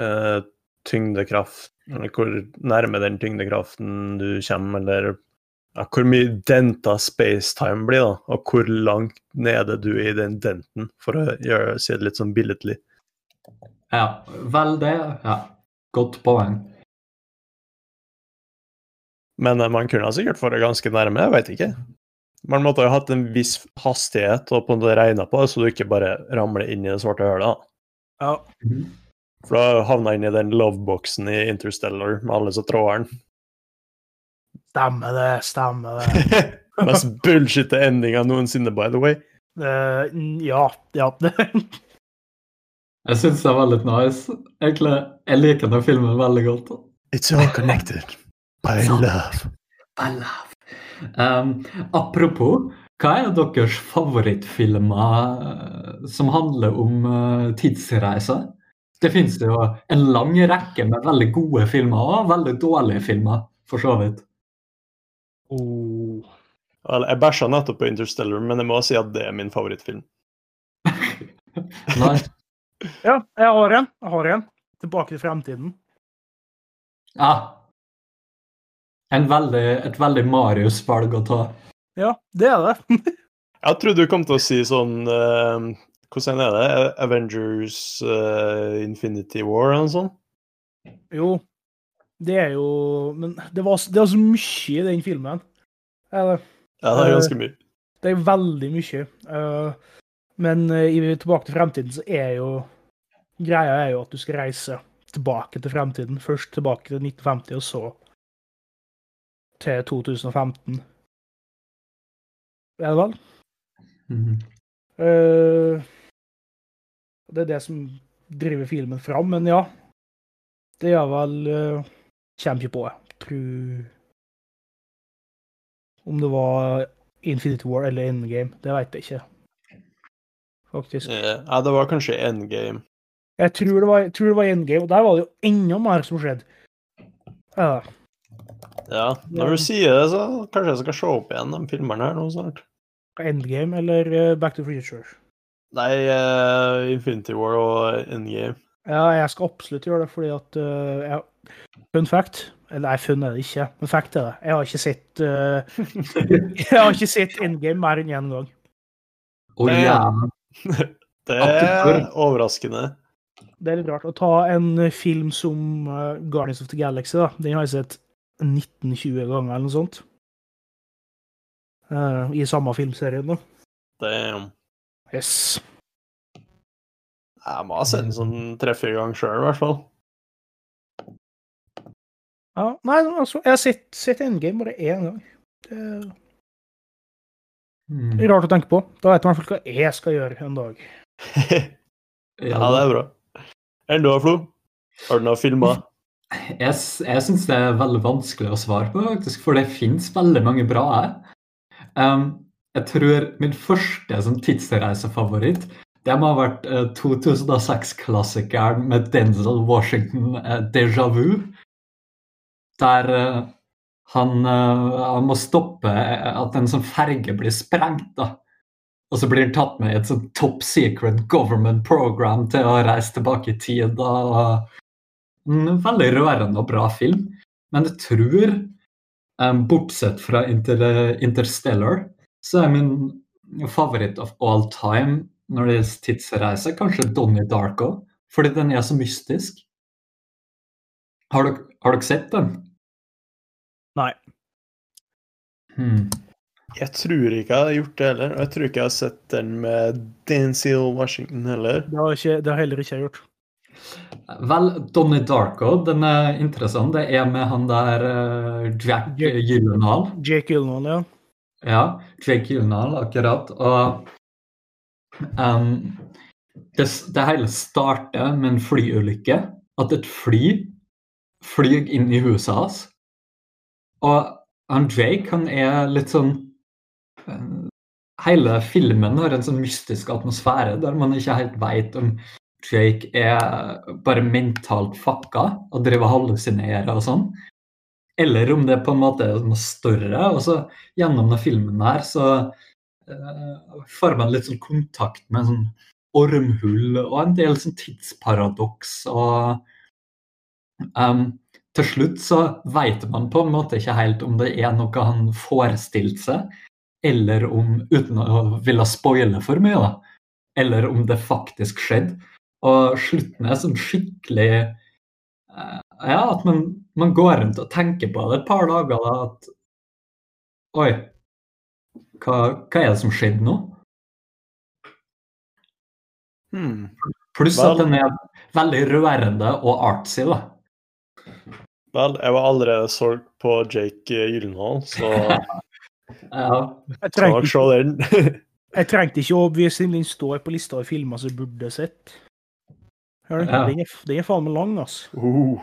eh, tyngdekraft Eller hvor nærme den tyngdekraften du kommer, eller ja, hvor mye denta spacetime blir, da. Og hvor langt nede du er i den denten, for å gjøre, si det litt sånn billedlig. Ja, vel det. Ja. Godt poeng. Men eh, man kunne sikkert få det ganske nærme, jeg veit ikke. Man måtte ha hatt en viss hastighet og på det regna på så du ikke bare ramler inn i det svarte hølet. Ja. For da havna jeg inn i den loveboxen i Interstellar med alle disse trådene. Stemmer det, stemmer det. Mest bullshit endinga noensinne, by the way. Uh, ja, ja. Jeg syns det var litt nice. Egentlig, jeg liker den filmen veldig godt. It's all connected by love. I love. Um, apropos, hva er deres favorittfilmer eh, som handler om uh, tidsreiser? Det finnes jo en lang rekke med veldig gode filmer og veldig dårlige filmer, for så vidt. Oh. Jeg bæsja nettopp på Interstellar, men jeg må si at det er min favorittfilm. Nei. Ja, jeg har en. Jeg har en. Tilbake til fremtiden. Ja. En veldig, et veldig Marius-valg å ta. Ja, det er det. Jeg trodde du kom til å si sånn eh, Hvordan er det? Avengers uh, Infinity War eller noe sånt? Jo, det er jo Men det var, det var så mye i den filmen. Eller. Ja, det er ganske mye. Det er veldig mye. Uh, men eh, i Tilbake til fremtiden så er jo Greia er jo at du skal reise tilbake til fremtiden. Først tilbake til 1950, og så til 2015. Er det vel? Mhm. Eh, det er det som driver filmen fram, men ja. Det er vel uh, Kommer ikke på, jeg. Tror Om det var Infinity War eller Endgame, det vet jeg ikke. Faktisk. Eh, Ja, det var kanskje endgame. Jeg tror det var, tror det var Endgame, og der var det jo enda mer som skjedde. Ja. Ja, når du sier det, så kanskje jeg skal se opp igjen de filmene her nå snart. Endgame eller eh, Back to Future. Nei, uh, Infinity War og Endgame. Ja, jeg skal absolutt gjøre det, fordi at uh, jeg, Fun fact Eller nei, fun er det ikke, men fact er det. Jeg har ikke sett uh, Jeg har ikke sett Endgame mer enn én gang. Å ja. Det er overraskende. Det er litt rart å ta en film som Guardians of the Galaxy, da. Den har jeg sett 19-20 ganger, eller noe sånt. Eh, I samme filmserien, da. Det Yes. Jeg må ha sett den sånn tre-fire ganger sjøl, i hvert fall. Ja, nei, altså, jeg har sett, sett Endgame bare én gang. Det er Mm. rart å tenke på. Da vet man i hvert fall hva jeg skal gjøre en dag. ja, det er bra. Enn du, Flo? Har du noe filma? Jeg, jeg syns det er veldig vanskelig å svare på, faktisk, for det fins veldig mange bra her. Um, jeg tror min første som tidsreisefavoritt det må ha vært eh, 2006-klassikeren med Denzel Washington, uh, 'Déjà Vu'. Der eh, han, eh, han må stoppe eh, at en sånn ferge blir sprengt. da. Og så blir han tatt med i et sånn top secret government program til å reise tilbake i tid. da, en veldig rørende og bra film. Men jeg tror, bortsett fra Inter Interstellar, så er min favoritt of all time når det gjelder tidsreise, kanskje Donnie Darko. Fordi den er så mystisk. Har dere, har dere sett den? Nei. Hmm. Jeg tror ikke jeg har gjort det heller. Og jeg tror ikke jeg har sett den med Denzel Washington heller. Det har, ikke, det har heller ikke jeg gjort. Vel, Donnie Darko, den er interessant. Det er med han der uh, Jack- Gyllenhaal. Jake Gyllenhaal, ja. Ja, Jake Gyllenhaal, akkurat. Og um, det, det hele starter med en flyulykke at et fly flyr inn i huset hans. Og han Jake han er litt sånn uh, Hele filmen har en sånn mystisk atmosfære der man ikke helt veit om Jake er bare mentalt fucka og driver hallusinerer og sånn. Eller om det på en måte er noe større. Og så gjennom denne filmen her så uh, får man litt sånn kontakt med en sånn ormhull og en del sånn tidsparadoks og um, til slutt så veit man på en måte ikke helt om det er noe han forestilte seg, eller om, uten å ville spoile for mye, da, eller om det faktisk skjedde. Og slutten er sånn skikkelig uh, Ja, at man, man, går rundt og tenker på det et par dager. da, at Oi, hva, hva er det som skjedde nå? Hmm. Pluss at den er veldig rørende og artsy, da. Vel, jeg var allerede solgt på Jake Gyllenhaal, så ja. Jeg trengte, jeg trengte ikke å overbevisning. Den står på lista av filmer som burde sett. Den, Ja. den, er, den er faen meg lang, altså. Uh.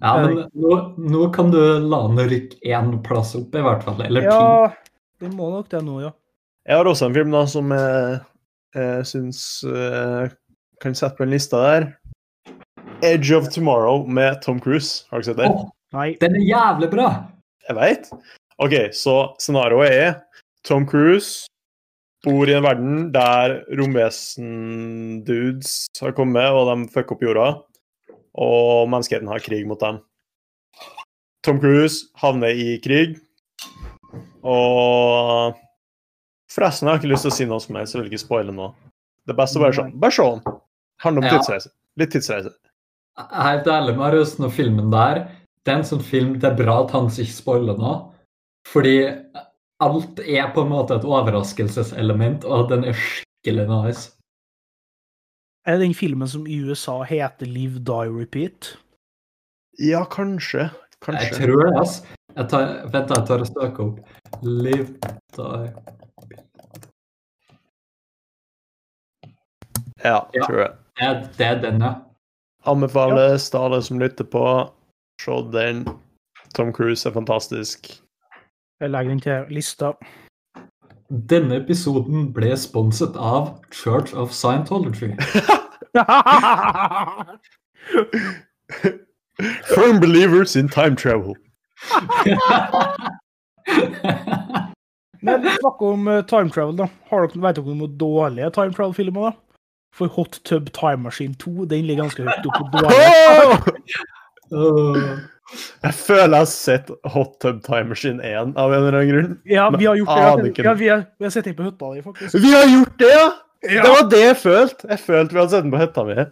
Ja, men nå, nå kan du la han rykke én plass opp, i hvert fall. Eller ti. Ja, vi må nok det nå, ja. Jeg har også en film da som jeg, jeg syns eh, kan sette på en liste der. Edge of Tomorrow med Tom Cruise. Har du sett det? Oh, Nei. den er jævlig bra! Jeg veit. OK, så scenarioet er Tom Cruise bor i en verden der romvesen-dudes har kommet, og de fucker opp jorda. Og menneskeheten har krig mot dem. Tom Cruise havner i krig. Og Forresten, jeg har ikke lyst til å si noe som helst, så jeg vil ikke spoile noe. Det er best å bare se Bare sånn. Handler om Ja. tidsreise. Litt tidsreise. Helt ærlig, Marius, når filmen der Det er en sånn film det er bra at han ikke spoiler nå. Fordi alt er på en måte et overraskelseselement, og den er skikkelig nice. Er det den filmen som i USA heter Live, Die, Repeat? Ja, kanskje. Jeg tror det, ass. Jeg tar, vent, jeg tar og søker opp. Live, die Ja, Ja. tror jeg. Det er, det er den, ja. Anbefales til alle som lytter på. Se den. Tom Cruise er fantastisk. Jeg legger den til lista. Denne episoden ble sponset av Church of Scientology. Firm believers in time travel. Men snakk om eh, time travel, da. Har dere, vet dere om noen dårlige time travel-filmer? da? For Hot Tub Time Machine 2 den ligger ganske høyt oppe på dårlige. Åh. Jeg føler jeg har sett Hot Tub Time Machine 1 av en eller annen grunn. Ja, vi har gjort det. Ja, vi, har, vi har sett den på hytta di, faktisk. Vi har gjort det, ja! Ja. Det var det jeg følte. Jeg følte vi hadde sett den på hytta mi.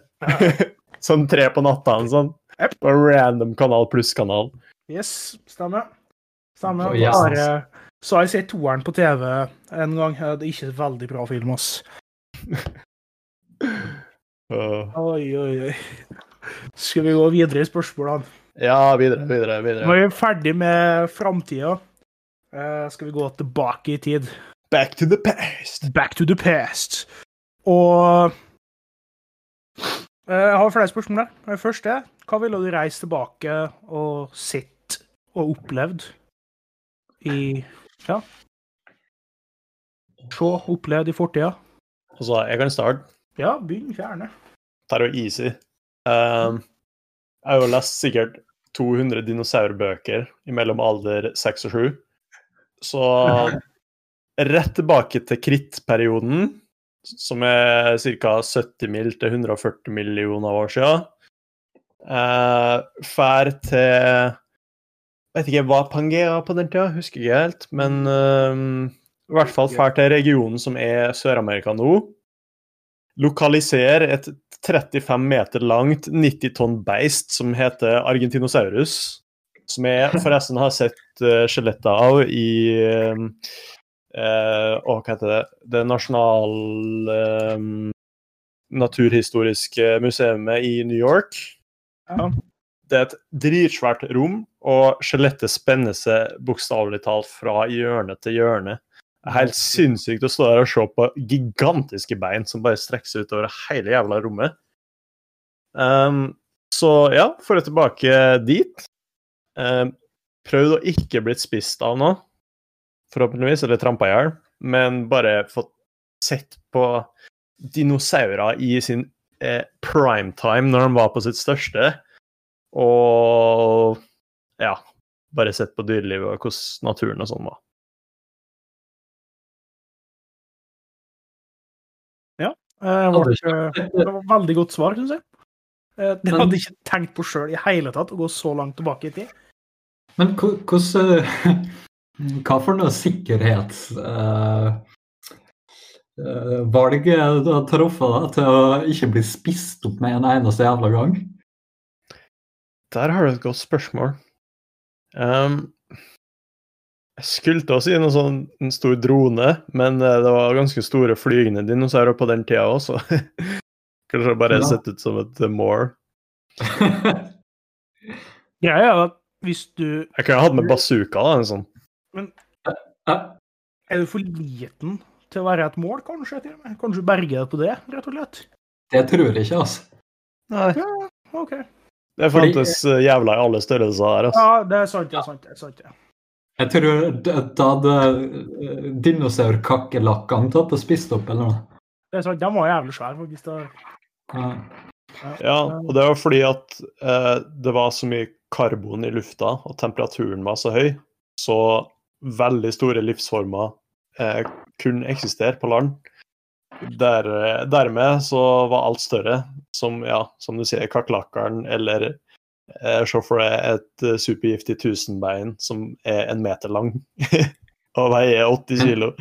sånn tre på natta. en Sånn. Yep. På en random kanal pluss-kanal. Yes, stemmer. Stemmer. Oh, yes. Bare, Så har jeg sett toeren på TV en gang. Det er ikke en veldig bra film, ass. Uh, Oi, oi, oi. Skal vi gå videre i spørsmålene? ja, videre, videre, videre. er vi ferdig med framtida. Eh, skal vi gå tilbake i tid? Back to the past. Back to the past. Og eh, Jeg har flere spørsmål der. Det første hva ville du reist tilbake og sett og opplevd i Ja. Se, opplevd i fortida? Altså, jeg kan starte. Ja, begynn gjerne. er jo easy. Um, jeg har jo lest sikkert 200 dinosaurbøker mellom alder 6 og 7. Så rett tilbake til krittperioden, som er ca. 70 mil til 140 millioner år siden. Uh, fær til Vet ikke, hva Pangea på den tida? Husker ikke helt. Men um, i hvert fall fær til regionen som er Sør-Amerika nå Lokaliser et 35 meter langt 90 tonn beist som heter Argentinosaurus. Som jeg forresten har sett uh, av i uh, uh, Hva heter det Det nasjonal eh, naturhistoriske museet i New York. Ja. Det er et dritsvært rom, og skjelettet spenner seg bokstavelig talt fra hjørne til hjørne. Det er helt sinnssykt å stå der og se på gigantiske bein som bare strekker seg utover hele jævla rommet. Um, Så ja, for å tilbake dit. Um, prøvd å ikke blitt spist av noe, forhåpentligvis, eller trampa i hjel, men bare fått sett på dinosaurer i sin eh, primetime når de var på sitt største. Og ja, bare sett på dyrelivet og hvordan naturen og sånn var. Eh, ble, eh, det var veldig godt svar, syns jeg. Eh, Det hadde jeg ikke tenkt på sjøl i hele tatt, å gå så langt tilbake i tid. Men hvordan Hva for noe sikkerhets... uh, uh, valg er du har truffet da, til å ikke bli spist opp med en eneste jævla gang? Der har du et godt spørsmål. Um, jeg skulle til å si noe sånn en stor drone, men eh, det var ganske store flygende dinosaurer på den tida òg, så kanskje det bare Ja. sett ut som et more. Greia er at hvis du Jeg kunne hatt med bazooka, da, en sånn. Eh, er du for liten til å være et mål, kanskje, til og med. Kanskje du berger deg på det, rett og slett. Det tror jeg ikke, altså. Nei, OK. det fantes Fordi... jævla i alle størrelser her, altså. Ja, det er sant, det er sant. det er sant. Ja. Jeg tror da hadde eh, dinosaurkakerlakkene tatt og spist opp, eller noe. Det er sant. De var jævlig svære, faktisk. Ja. Ja, og det var fordi at eh, det var så mye karbon i lufta, og temperaturen var så høy, så veldig store livsformer eh, kun eksistere på land. Der, eh, dermed så var alt større, som, ja, som du sier, kakerlakkeren eller eh, Se for deg et eh, supergiftig tusenbein som er en meter lang og veier 80 kilo.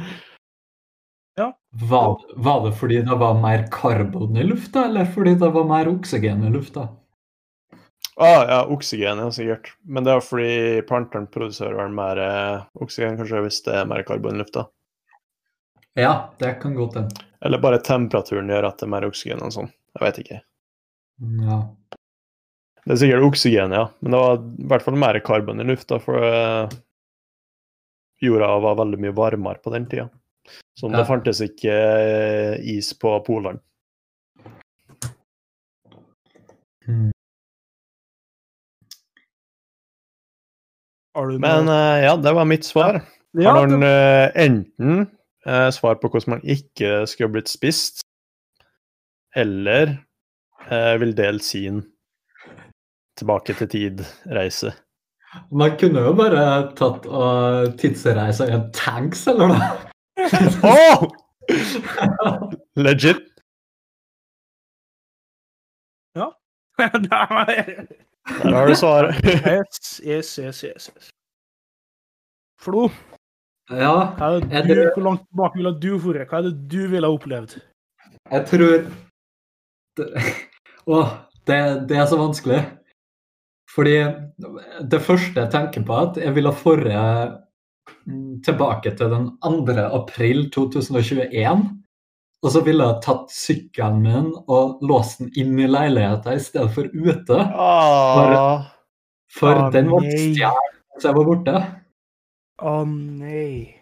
Var, var det fordi det var mer karbon i lufta, eller fordi det var mer oksygen i lufta? Ah, ja, oksygen, ja, sikkert. Men det er fordi plantene produserer vel mer eh, oksygen, kanskje, hvis det er mer karbon i lufta. Ja, det kan godt hende. Eller bare temperaturen gjør at det er mer oksygen og sånn. Jeg vet ikke. Ja. Det er sikkert oksygen, ja. Men det var i hvert fall mer karbon i lufta, for eh, jorda var veldig mye varmere på den tida. Så Ja. det fantes ikke eh, is på polene. Mm. Men noe- eh, ja, det var mitt svar. ja, Har noen eh, enten uh, svar på hvordan man ikke skulle blitt spist, eller eh, vil dele sin tilbake til tid-reise. Man kunne jo bare tatt og tidsreisa i en tanks, eller noe. Oh! Legit. Nei. Der har du svaret. yes, yes, yes, yes, yes. Flo, Ja, du, tror... hvor langt tilbake ville du dratt? Hva er det du ville ha opplevd? jeg tror det, Åh, det, det er så vanskelig. Fordi det første jeg tenker på, er at jeg ville forrige tilbake til den 2. april 2021. Og så ville jeg tatt sykkelen min og låst den inn i leiligheten i stedet for ute. Ah, For Å, den var stjålet mens jeg var borte. Å nei.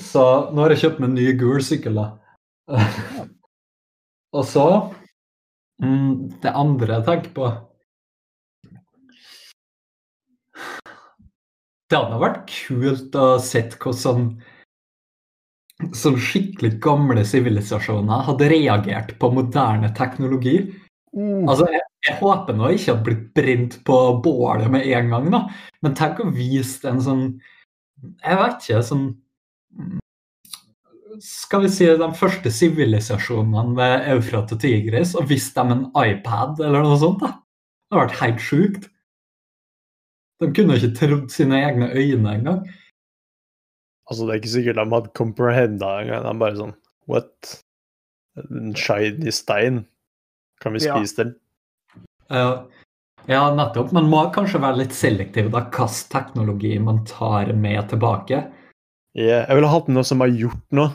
Så nå har jeg kjøpt meg en ny gul sykkel, da. og så mm, Det andre jeg tenker på Det hadde vært kult å se hvordan sånn skikkelig gamle sivilisasjoner hadde reagert på moderne teknologi. Mm. Altså, jeg, jeg håper nå ikke hadde blitt brent på bålet med en gang, da. Men tenk å vise en sånn Jeg vet ikke, sånn Skal vi si de første sivilisasjonene ved Eufrat og Tigris, og vist dem en iPad eller noe sånt, da. Det hadde vært helt sjukt. De kunne ikke trodd sine egne øyne engang. Altså, det er ikke sikkert de hadde comprehenda engang. De bare sånn What? En shiny stein? Kan vi Ja. spise den? Ja, ja, nettopp. Man må kanskje være litt selektiv da, hvilken teknologi man tar med tilbake. Yeah, jeg ville hatt noe som har gjort noe.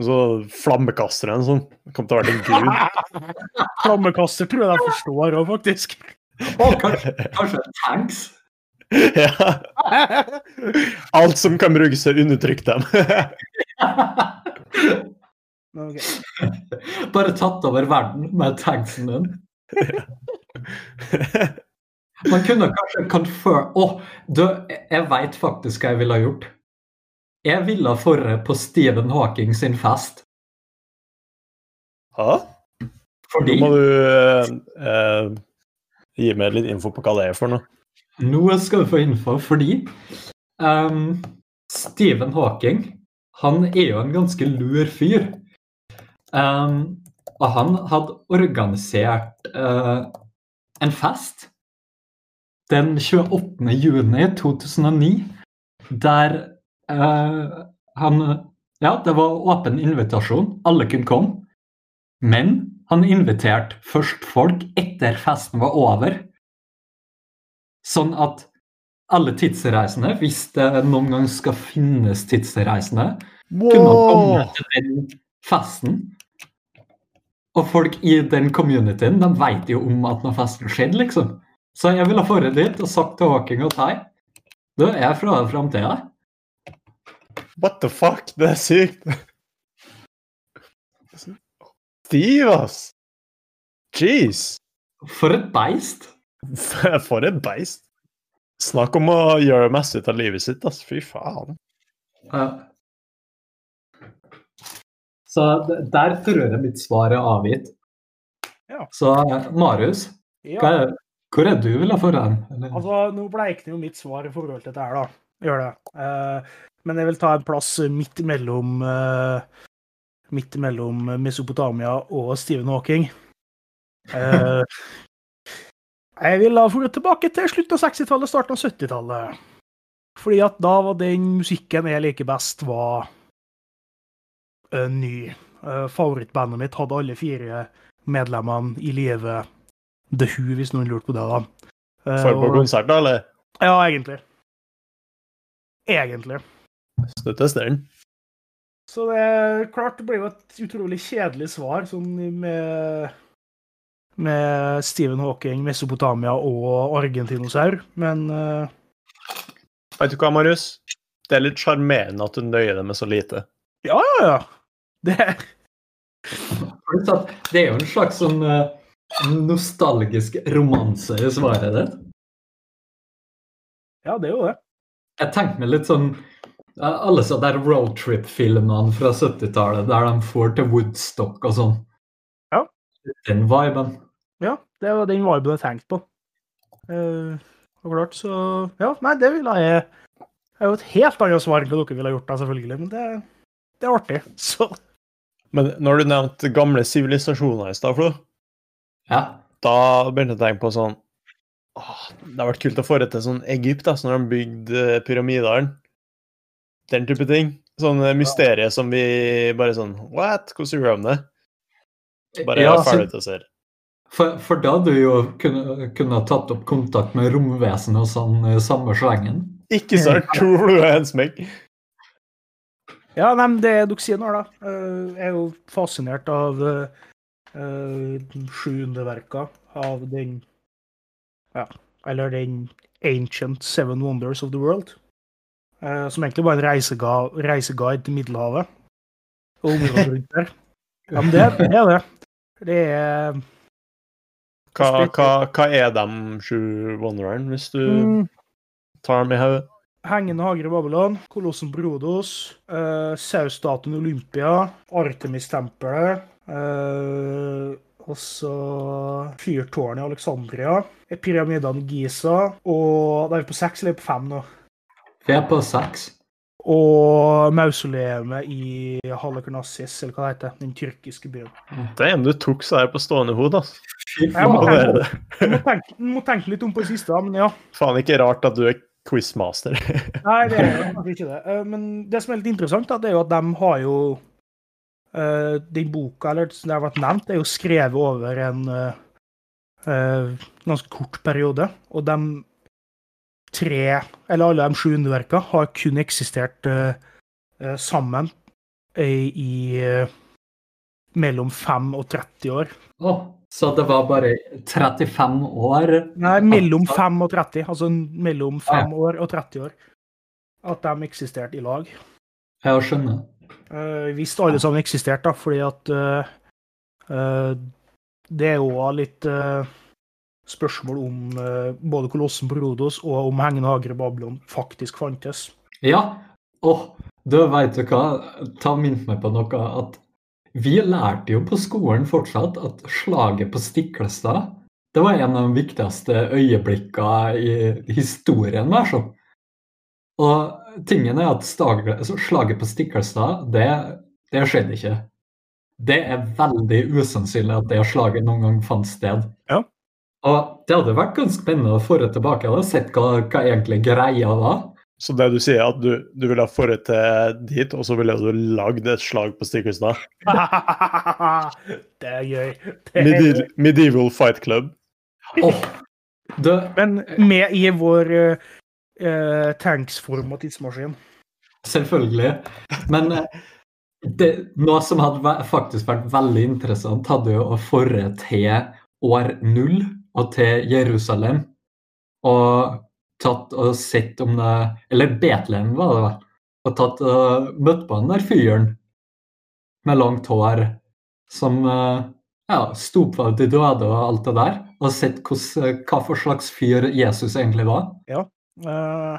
Så flammekaster en sånn. Det kom til å være en gud. Flammekaster tror jeg de forstår òg, faktisk. Oh, kanskje, kanskje tanks. ja. Alt som kan brukes til å undertrykke dem. okay. Bare tatt over verden med tanksen din. Man kunne kanskje confirm Å, du, jeg veit faktisk hva jeg ville ha gjort. Jeg ville ha dratt på Stephen Hawking sin fest. Hæ? Fordi Nå må du eh, eh, gi meg litt info på hva det er for noe. Nå skal du få info, fordi um, Stephen Hawking han er jo en ganske lur fyr. Um, og han hadde organisert uh, en fest den 28. juni 2009, der uh, han Ja, det var åpen invitasjon. Alle kunne komme. Men han inviterte først folk etter festen var over. Sånn at alle tidsreisende, hvis det noen gang skal finnes tidsreisende, kunne komme til den festen. Og folk i den communityen de vet jo om at når festen skjedde, liksom. Så jeg ville ha dratt dit og sagt til Hawking og Tai Du, jeg er fra framtida. What the fuck? Det er sykt. Steve, ass! Jeez! For et beist! For et beist. Snakk om å gjøre meste ut av livet sitt, altså. Fy faen. Ja. Så der tror jeg mitt svar er avgitt. Ja. Så Marius, Ja. er, hvor er du vil ha forhånd? Altså, nå bleikner jo mitt svar i forhold til dette her, da. Gjør det. Uh, men jeg vil ta en plass midt mellom uh, Midt mellom Mesopotamia og Stephen Hawking. Eh, jeg vil ha dratt tilbake til slutten av 60-tallet, starten av 70-tallet. Fordi at da var den musikken jeg liker best, var eh, ny. Eh, favorittbandet mitt hadde alle fire medlemmene i live The Who, hvis noen lurte på det. da. Eh, For på konsert, da, eller? ja, egentlig. Egentlig. Støttes den? Så det er klart det blir jo et utrolig kjedelig svar sånn med med Stephen Hawking, Mesopotamia og argentinosaur, men uh... Vet du hva, Marius? Det er litt sjarmerende at du nøyer deg med så lite. ja, ja, ja. Det er Det er jo en slags sånn eh, nostalgisk romanse i svaret ditt. Ja, det er jo det. Jeg tenkte meg litt sånn eh, Alle sa der roadtrip-filmene fra 70-tallet der de får til Woodstock og sånn. Ja. Den viben. Ja, det var den viben jeg tenkte på. Uh, og klart, så Ja, nei, det ville jeg Det er jo et helt annet svar enn hva dere ville gjort, da, selvfølgelig, men det, det er artig. Så Men når du nevnte gamle sivilisasjoner i stad, Flo, Ja. da begynte jeg å tenke på sånn åh, Det har vært kult å få det til sånn Egypt, da, så når de bygde eh, pyramidene. Den type ting. Sånne mysterier som vi bare sånn What? Hvordan gjorde de det? Bare Ja, ja, ferdig til å se. For, for da hadde du jo kunne, kunne tatt opp kontakt med romvesenet og sånn i samme slengen. Ikke sant? Tror du er en smekk. Ja, nei, men det dere sier nå, da. eh, Jeg er jo fascinert av uh, sju underverker av den Ja, eller den Ancient Seven Wonders of the World. Uh, som egentlig bare er en reisega reiseguide til Middelhavet. Og området rundt der. Ja, men det, det er det. Det er Hva, hva, hva er de sju wonderne, hvis du mm, tar dem i hodet? Hengende hager i Babylon, Kolossen Brodos, Rodos, uh, Saus-statuen Olympia, Artemis-tempelet, uh, og så Fyrtårnet i Alexandria, pyramidene i Giza, og Da er vi på seks eller er vi på fem nå? Vi er på seks. Og mausoleet i Halakarnassis, eller hva det heter, den tyrkiske byen. Det Damn, du tok så her på stående hode, altså. Jeg må er det? Jeg må tenke, jeg må tenke litt om på det siste, men ja. Faen ikke rart at du er quizmaster. Nei, det er kanskje ikke det. Eh, Men det som er litt interessant, da, det er jo at de har jo eh, Den boka, eller som det har vært nevnt, er jo skrevet over en eh, eh, ganske kort periode. Og de tre, eller alle de sju underverka, har kun eksistert uh, sammen i, eh, mellom 5 og 30 år. Å, så det var bare 35 år? Nei, mellom 5 og 30. Altså mellom 5 år og 30 år. At de eksisterte i lag. Jeg skjønner. Uh, visste alle sammen eksisterte, da, fordi at det er jo litt uh, spørsmål om eh, både kolossen på Rodos og om hengende hager i Babylon faktisk fantes. Ja, og du veit du hva, ta minn meg på noe at vi lærte jo på skolen fortsatt at slaget på Stiklestad det var en av de viktigste øyeblikkene i historien. Vær så. Og tingen er at altså, slaget på Stiklestad, det, det skjedde ikke. Det er veldig usannsynlig at det slaget noen gang fant sted. Ja. Og det hadde vært ganske spennende å få det tilbake. Jeg hadde sett hva, hva egentlig greia var. Så det du sier, er at du, du ville ha forret til dit, og så ville du lagd et slag på Stiklestad? det er gøy. Det er Medieval, medieval Fight Club. Oh, det, Men med i vår uh, tanksform og tidsmaskin. Selvfølgelig. Men eh, det, noe som hadde faktisk vært veldig interessant, hadde jo å forre til år null og til Jerusalem. Og tatt og sett om det Eller Betlehem, var det vel. Og tatt og møtt på den der fyren med langt hår som eh, ja, sto på til døde og alt det der. Og sett hos, hva for slags fyr Jesus egentlig var. Uh,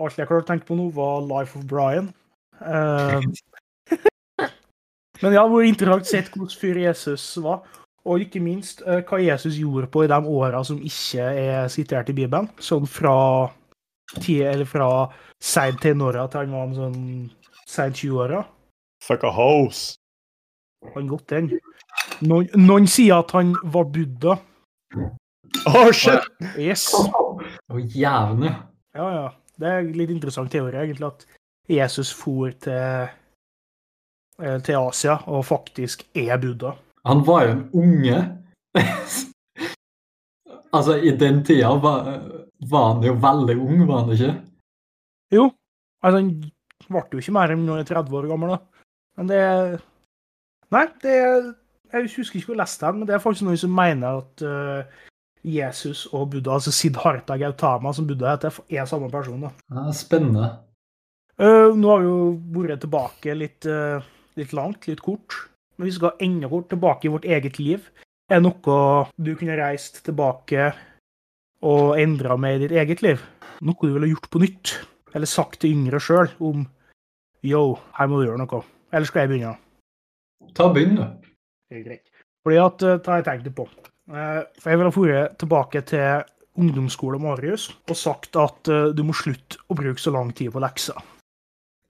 alt jeg klarte å tenke på nå, var Life of Brian. Uh, men ja, hvor interessant sett hvordan fyr Jesus var. Og ikke minst eh, hva Jesus gjorde på i de åra som ikke er sitert i Bibelen. Sånn fra fra seint tenåra til han var en sånn seint 20-åra. Fuck a house. Han godt den. Noen, noen sier at han var Buddha. Oh, shit! Yes. Å, oh, jævlig. Ja, ja. Det er litt interessant teori, egentlig, at Jesus for til, eh, til Asia og faktisk er Buddha. Han var jo en unge. altså, i den tida var, var han jo veldig ung, var han ikke? Jo, altså han ble jo ikke mer enn 30 år gammel, da. Men det Nei, det Jeg husker ikke hvor jeg leste den, men det er faktisk noen som mener at uh, Jesus og Buddha, altså Siddhartha Gautama, som Buddha heter, er samme person. da. Ja, spennende. Uh, nå har vi jo vært tilbake litt, uh, litt langt, litt kort. Men vi skal enda kort tilbake i vårt eget liv. Er det noe du kunne reist tilbake og endra med i ditt eget liv? Noe du ville gjort på nytt? Eller sagt til yngre sjøl om Yo, her må du gjøre noe. Eller skal jeg begynne? Ta begynn, du. Det er greit. Fordi at, eh, Det har jeg tenkt på. Eh, For jeg ville dratt tilbake til ungdomsskole Marius og sagt at eh, du må slutte å bruke så lang tid på lekser.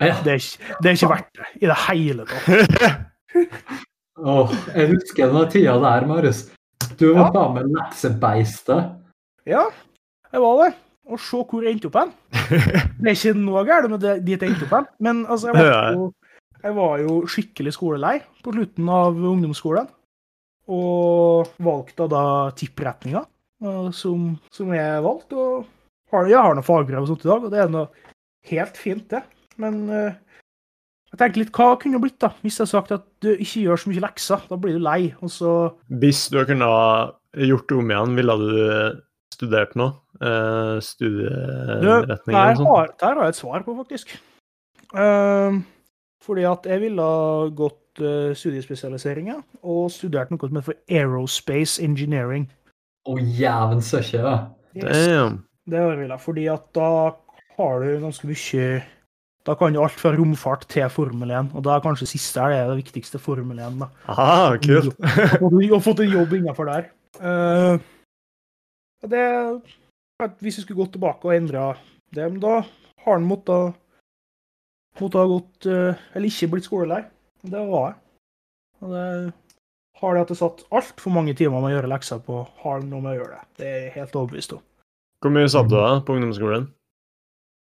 Ja. Det er, ikke, det er ikke verdt det i det hele tatt. Åh, jeg husker den tida der, Marius. Du var Ja. faen meg leksebeistet. Ja, jeg var det. Og se hvor jeg endte opp hen. Det er ikke noe galt med det, dit jeg endte opp hen, men altså, jeg, var jo, jeg var jo skikkelig skolelei på slutten av ungdomsskolen. Og valgte da tippretninga eh, som, som jeg valgte. Og jeg har noe fagbrev og sånt i dag, og det er noe helt fint, det. Men eh, jeg tenkte litt, hva kunne det blitt da, hvis jeg hadde sagt at du ikke gjør så mye lekser? Da blir du lei. og så... Hvis du kunne ha gjort det om igjen, ville du studert noe? Eh, studieretning eller noe sånt? har, der har jeg et svar på, faktisk. Ehm, fordi at jeg ville ha gått uh, studiespesialiseringer og studert noe som heter aerospace engineering. Å, jæven søkke, ja. Damn. Det ville jeg fordi at da har du ganske mye Da kan du alt fra romfart til Formel 1, og da er kanskje siste her det er det viktigste, Formel 1. da. Aha, kult. Og du har fått en jobb innafor der. Uh, det at Hvis vi skulle gått tilbake og endra det, men da har han måttet, måtte ha gått eh, Eller ikke blitt skolelei. Det var jeg. Og det har det at det satt altfor mange timer med å gjøre lekser på, har noe med å gjøre det. Det er jeg helt overbevist om. Hvor mye satt du da på ungdomsskolen?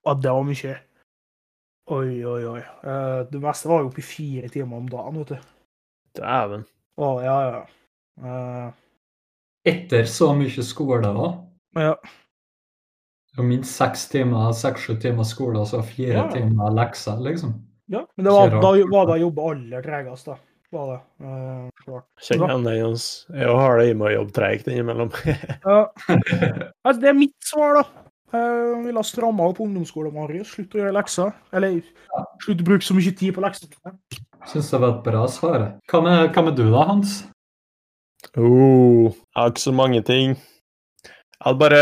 Ja, det var mye. Oi, oi, oi. Eh, det meste var jo oppe i fire timer om dagen, vet du. Dæven. Å, ja, ja. Uh... Etter så mye skole, da. ja. Og minst seks timer, seks-sju timer skole, og så fire Ja. timer lekser, liksom. Ja, men det var, da var det å jobbe aller tregest, da. Var det. Uh, klart. Kjenner igjen det, Jens. Jeg har det i meg å jobbe treigt innimellom. Ja. Altså, det er mitt svar, da. Jeg ville ha stramma opp ungdomsskolen, Marius. Slutt å gjøre lekser. Eller slutt å bruke så mye tid på lekser. Syns det var et bra svar. Hva med, hva med du, da, Hans? oh, jeg har ikke så mange ting. Jeg hadde bare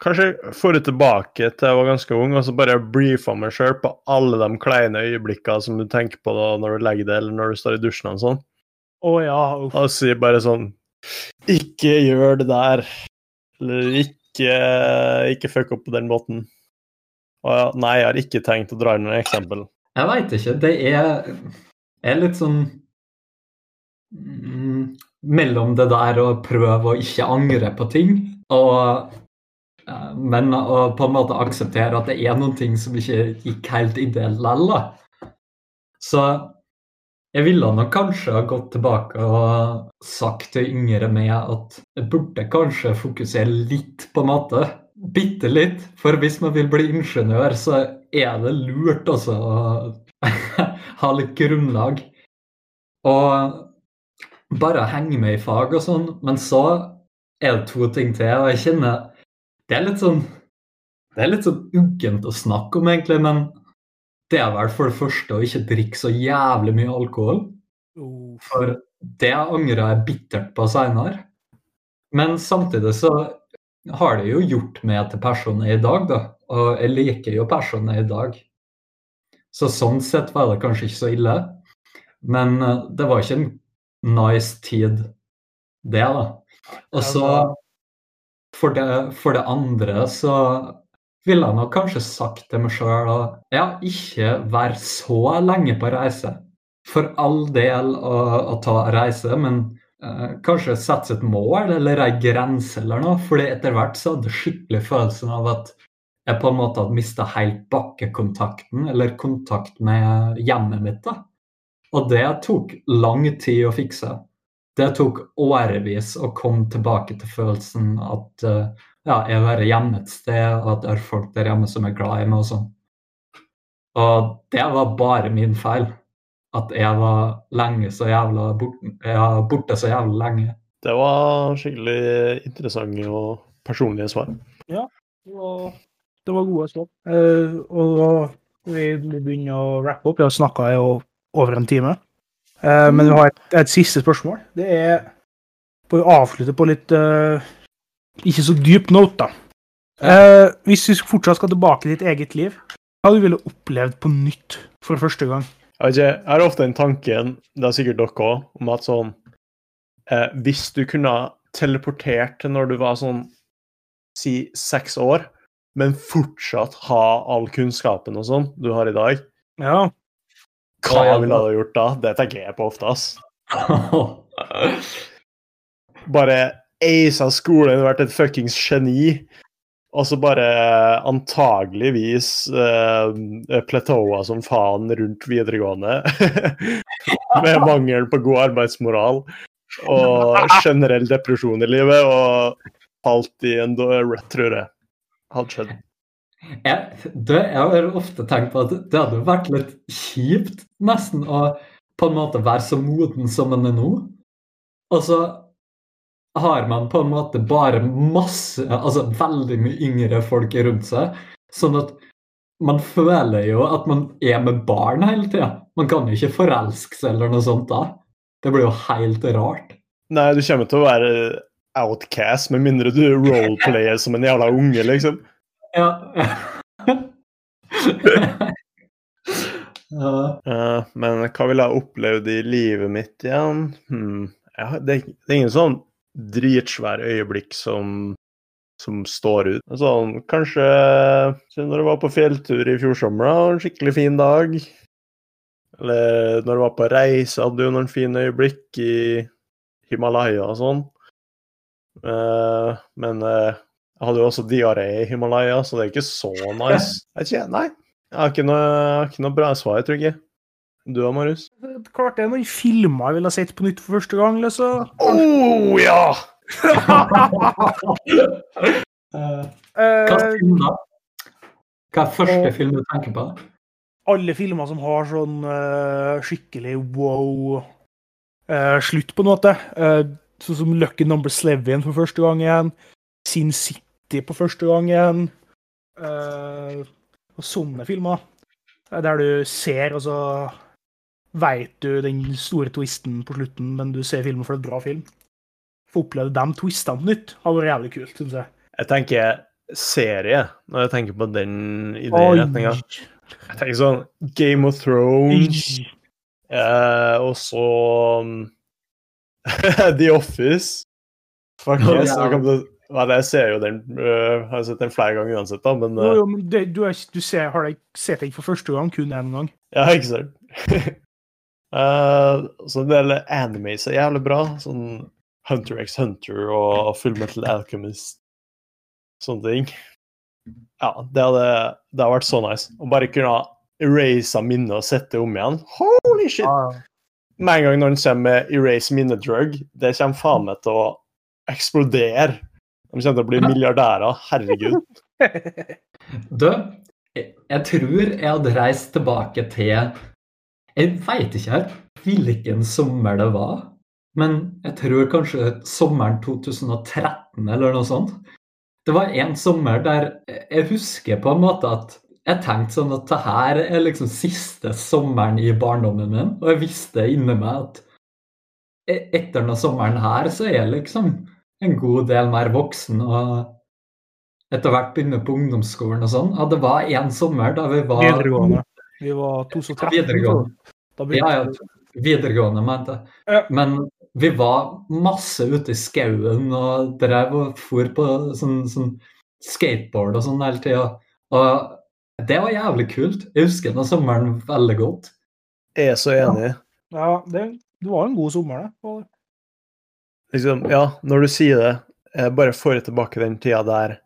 Kanskje få det tilbake til jeg var ganske ung, og så bare brifa meg sjøl på alle de kleine øyeblikkene som du tenker på da når du legger deg, eller når du står i dusjen og sånn. Oh, ja. Og si bare sånn Ikke gjør det der. Eller ikke, ikke fuck opp på den måten. Ja, nei, jeg har ikke tenkt å dra inn noe eksempel. Jeg veit ikke. Det er, er litt sånn mm, Mellom det der å prøve å ikke angre på ting, og Men å på en måte akseptere at det er noen ting som ikke gikk helt ideelt likevel. Så jeg ville nok kanskje ha gått tilbake og sagt til yngre meg at jeg burde kanskje fokusere litt på matte. Bitte litt. For hvis man vil bli ingeniør, så er det lurt også å ha litt grunnlag. Og bare henge med i fag og sånn. Men så er det to ting til, og jeg kjenner Det er litt sånn Det er litt sånn uggent å snakke om, egentlig, men det er vel for det første å ikke drikke så jævlig mye alkohol. For det angrer jeg bittert på seinere. Men samtidig så har det jo gjort meg til personen jeg er i dag, da. Og jeg liker jo personen jeg er i dag. Så sånn sett var det kanskje ikke så ille. Men eh, det var ikke en nice tid, det, da. Og så for for det andre så ville jeg nok kanskje sagt til meg sjøl at ja, ikke vær så lenge på reise. For all del å, å ta reise, men eh, kanskje sette et mål eller ei grense eller noe. fordi etter hvert så hadde jeg skikkelig følelsen av at jeg på en måte hadde mista helt bakkekontakten, eller kontakt med hjemmet mitt. da. Og det tok lang tid å fikse. Det tok årevis å komme tilbake til følelsen at eh, ja, jeg være hjemme et sted, og at det er folk der hjemme som er glad i meg og sånn. Og det var bare min feil. At jeg var lenge så jævla borte, var borte så jævla lenge. Det var skikkelig interessante og personlige svar. Ja, det var gode svar. Eh, og vi begynner å rappe opp. Vi har snakka i over en time. Eh, men vi har et, et siste spørsmål. Det er for å avslutte på litt eh, ikke så dyp note, da. Eh, hvis du fortsatt skal tilbake i ditt eget liv, hva du ville opplevd på nytt for første gang? Jeg, ikke, jeg har ofte den tanken, det er sikkert dere òg, om at sånn eh, Hvis du kunne teleportert til når du var sånn si seks år, men fortsatt ha all kunnskapen og sånn du har i dag, Ja. hva ja. ville du gjort da? Det tenker jeg på ofte, ass. Bare aisa skolen, vært et fuckings geni. Og så bare antageligvis uh, pletoa som faen rundt videregående. Med mangel på god arbeidsmoral og generell depresjon i livet. Og falt i en rødt, tror jeg. Hadde skjedd. Jeg, det, jeg har ofte tenkt på at det hadde vært litt kjipt nesten å på en måte være så moden som en er nå. Og så har man på en måte bare masse, altså veldig mye yngre folk rundt seg. Sånn at man føler jo at man er med barn hele tida. Man kan jo ikke forelske seg eller noe sånt da. Det blir jo helt rart. Nei, du kommer til å være outcast med mindre du roleplayer som en jævla unge, liksom. Ja. Eh, men hva ville jeg opplevd i livet mitt igjen? Hmm. Ja, det, det er ingen sånn dritsvær øyeblikk som, som står ut. Sånn, kanskje når du var på fjelltur i fjor sommer, en skikkelig fin dag. Eller når du var på reise, hadde du noen fine øyeblikk i Himalaya og sånn. Uh, men uh, jeg hadde jo også diaré i Himalaya, så det er ikke så nice. Jeg ikke, nei. Jeg har ikke noe, jeg ikke noe bra svar, jeg tror ikke. Du da, Marius? Klart det er noen filmer jeg ville ha sett på nytt for første gang. Eller så. Oh, ja! Eh, Eh, Hva er film da? Hva er første film du tenker på? alle filmer som har sånn uh, skikkelig wow uh, slutt, på en måte. Eh, sånn som Lucky Number Slevin for første gang igjen. Sin City på første gang igjen. Eh, og sånne filmer. Eh, Der du ser, og så veit du den store twisten på slutten, men du ser filmen for det er bra film. få oppleve de twistene på nytt, har vært jævlig kult, syns jeg. Jeg tenker serie når jeg tenker på den i den retninga. Jeg tenker sånn Game of Thrones, eh, og så um, The Office. Fuck Ja. yes. jeg Nei, jeg ser jo den øh, har sett den flere ganger uansett, da, men øh, jo, men det, du, er, du ser, har deg sett den for første gang, kun én gang. Ja, ikke sant? Eh, så en del anime så jævlig bra. Sånn Hunter x Hunter og Full Metal Alchemist. Sånne ting. Ja, det hadde, det hadde vært så nice. Å bare kunne erase minnet og sette det om igjen. Holy shit! Med en gang noen kommer med erase minne-drug, det kommer faen meg til å eksplodere. De kommer til å bli milliardærer. Herregud. Du, jeg tror jeg hadde reist tilbake til Jeg veit ikke helt hvilken sommer det var, men jeg tror kanskje sommeren 2013 eller noe sånt. Det var en sommer der jeg husker på en måte at jeg tenkte sånn at det her er liksom siste sommeren i barndommen min, og jeg visste inni meg at e- etter denne sommeren her så er jeg liksom en god del mer voksen og etter hvert begynner på ungdomsskolen og sånn. Ja, det var en sommer da vi var Videregående. Vi var 2013. Videregående. Da Ja, ja, videregående, mente jeg. Ja. Men vi var masse ute i skauen og drev og for på sånn, sånn skateboard og sånn hele tida. Og det var jævlig kult. Jeg husker den sommeren veldig godt. Jeg er så enig. Ja, det, det var en god sommer, det. liksom, ja, når du sier det, jeg bare får jeg tilbake den tida der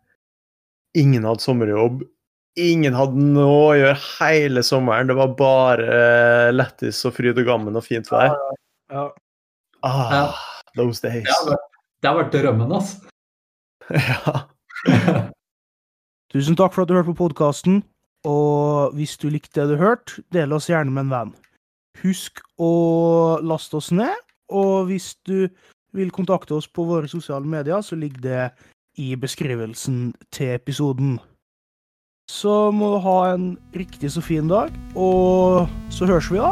ingen hadde sommerjobb. Ingen hadde noe å gjøre hele sommeren. Det var bare lettis lættis og fryd og gammen og fint vær. Ja. Ah, Ja. those days. Vært, det har vært drømmen, altså. Ja. Tusen takk for at du hørte på podkasten. Og hvis du likte det du hørte, del oss gjerne med en venn. Husk å laste oss ned, og hvis du vil kontakte oss på våre sosiale medier, så ligger det i beskrivelsen til episoden. Så må du ha en riktig så fin dag, og så høres vi da.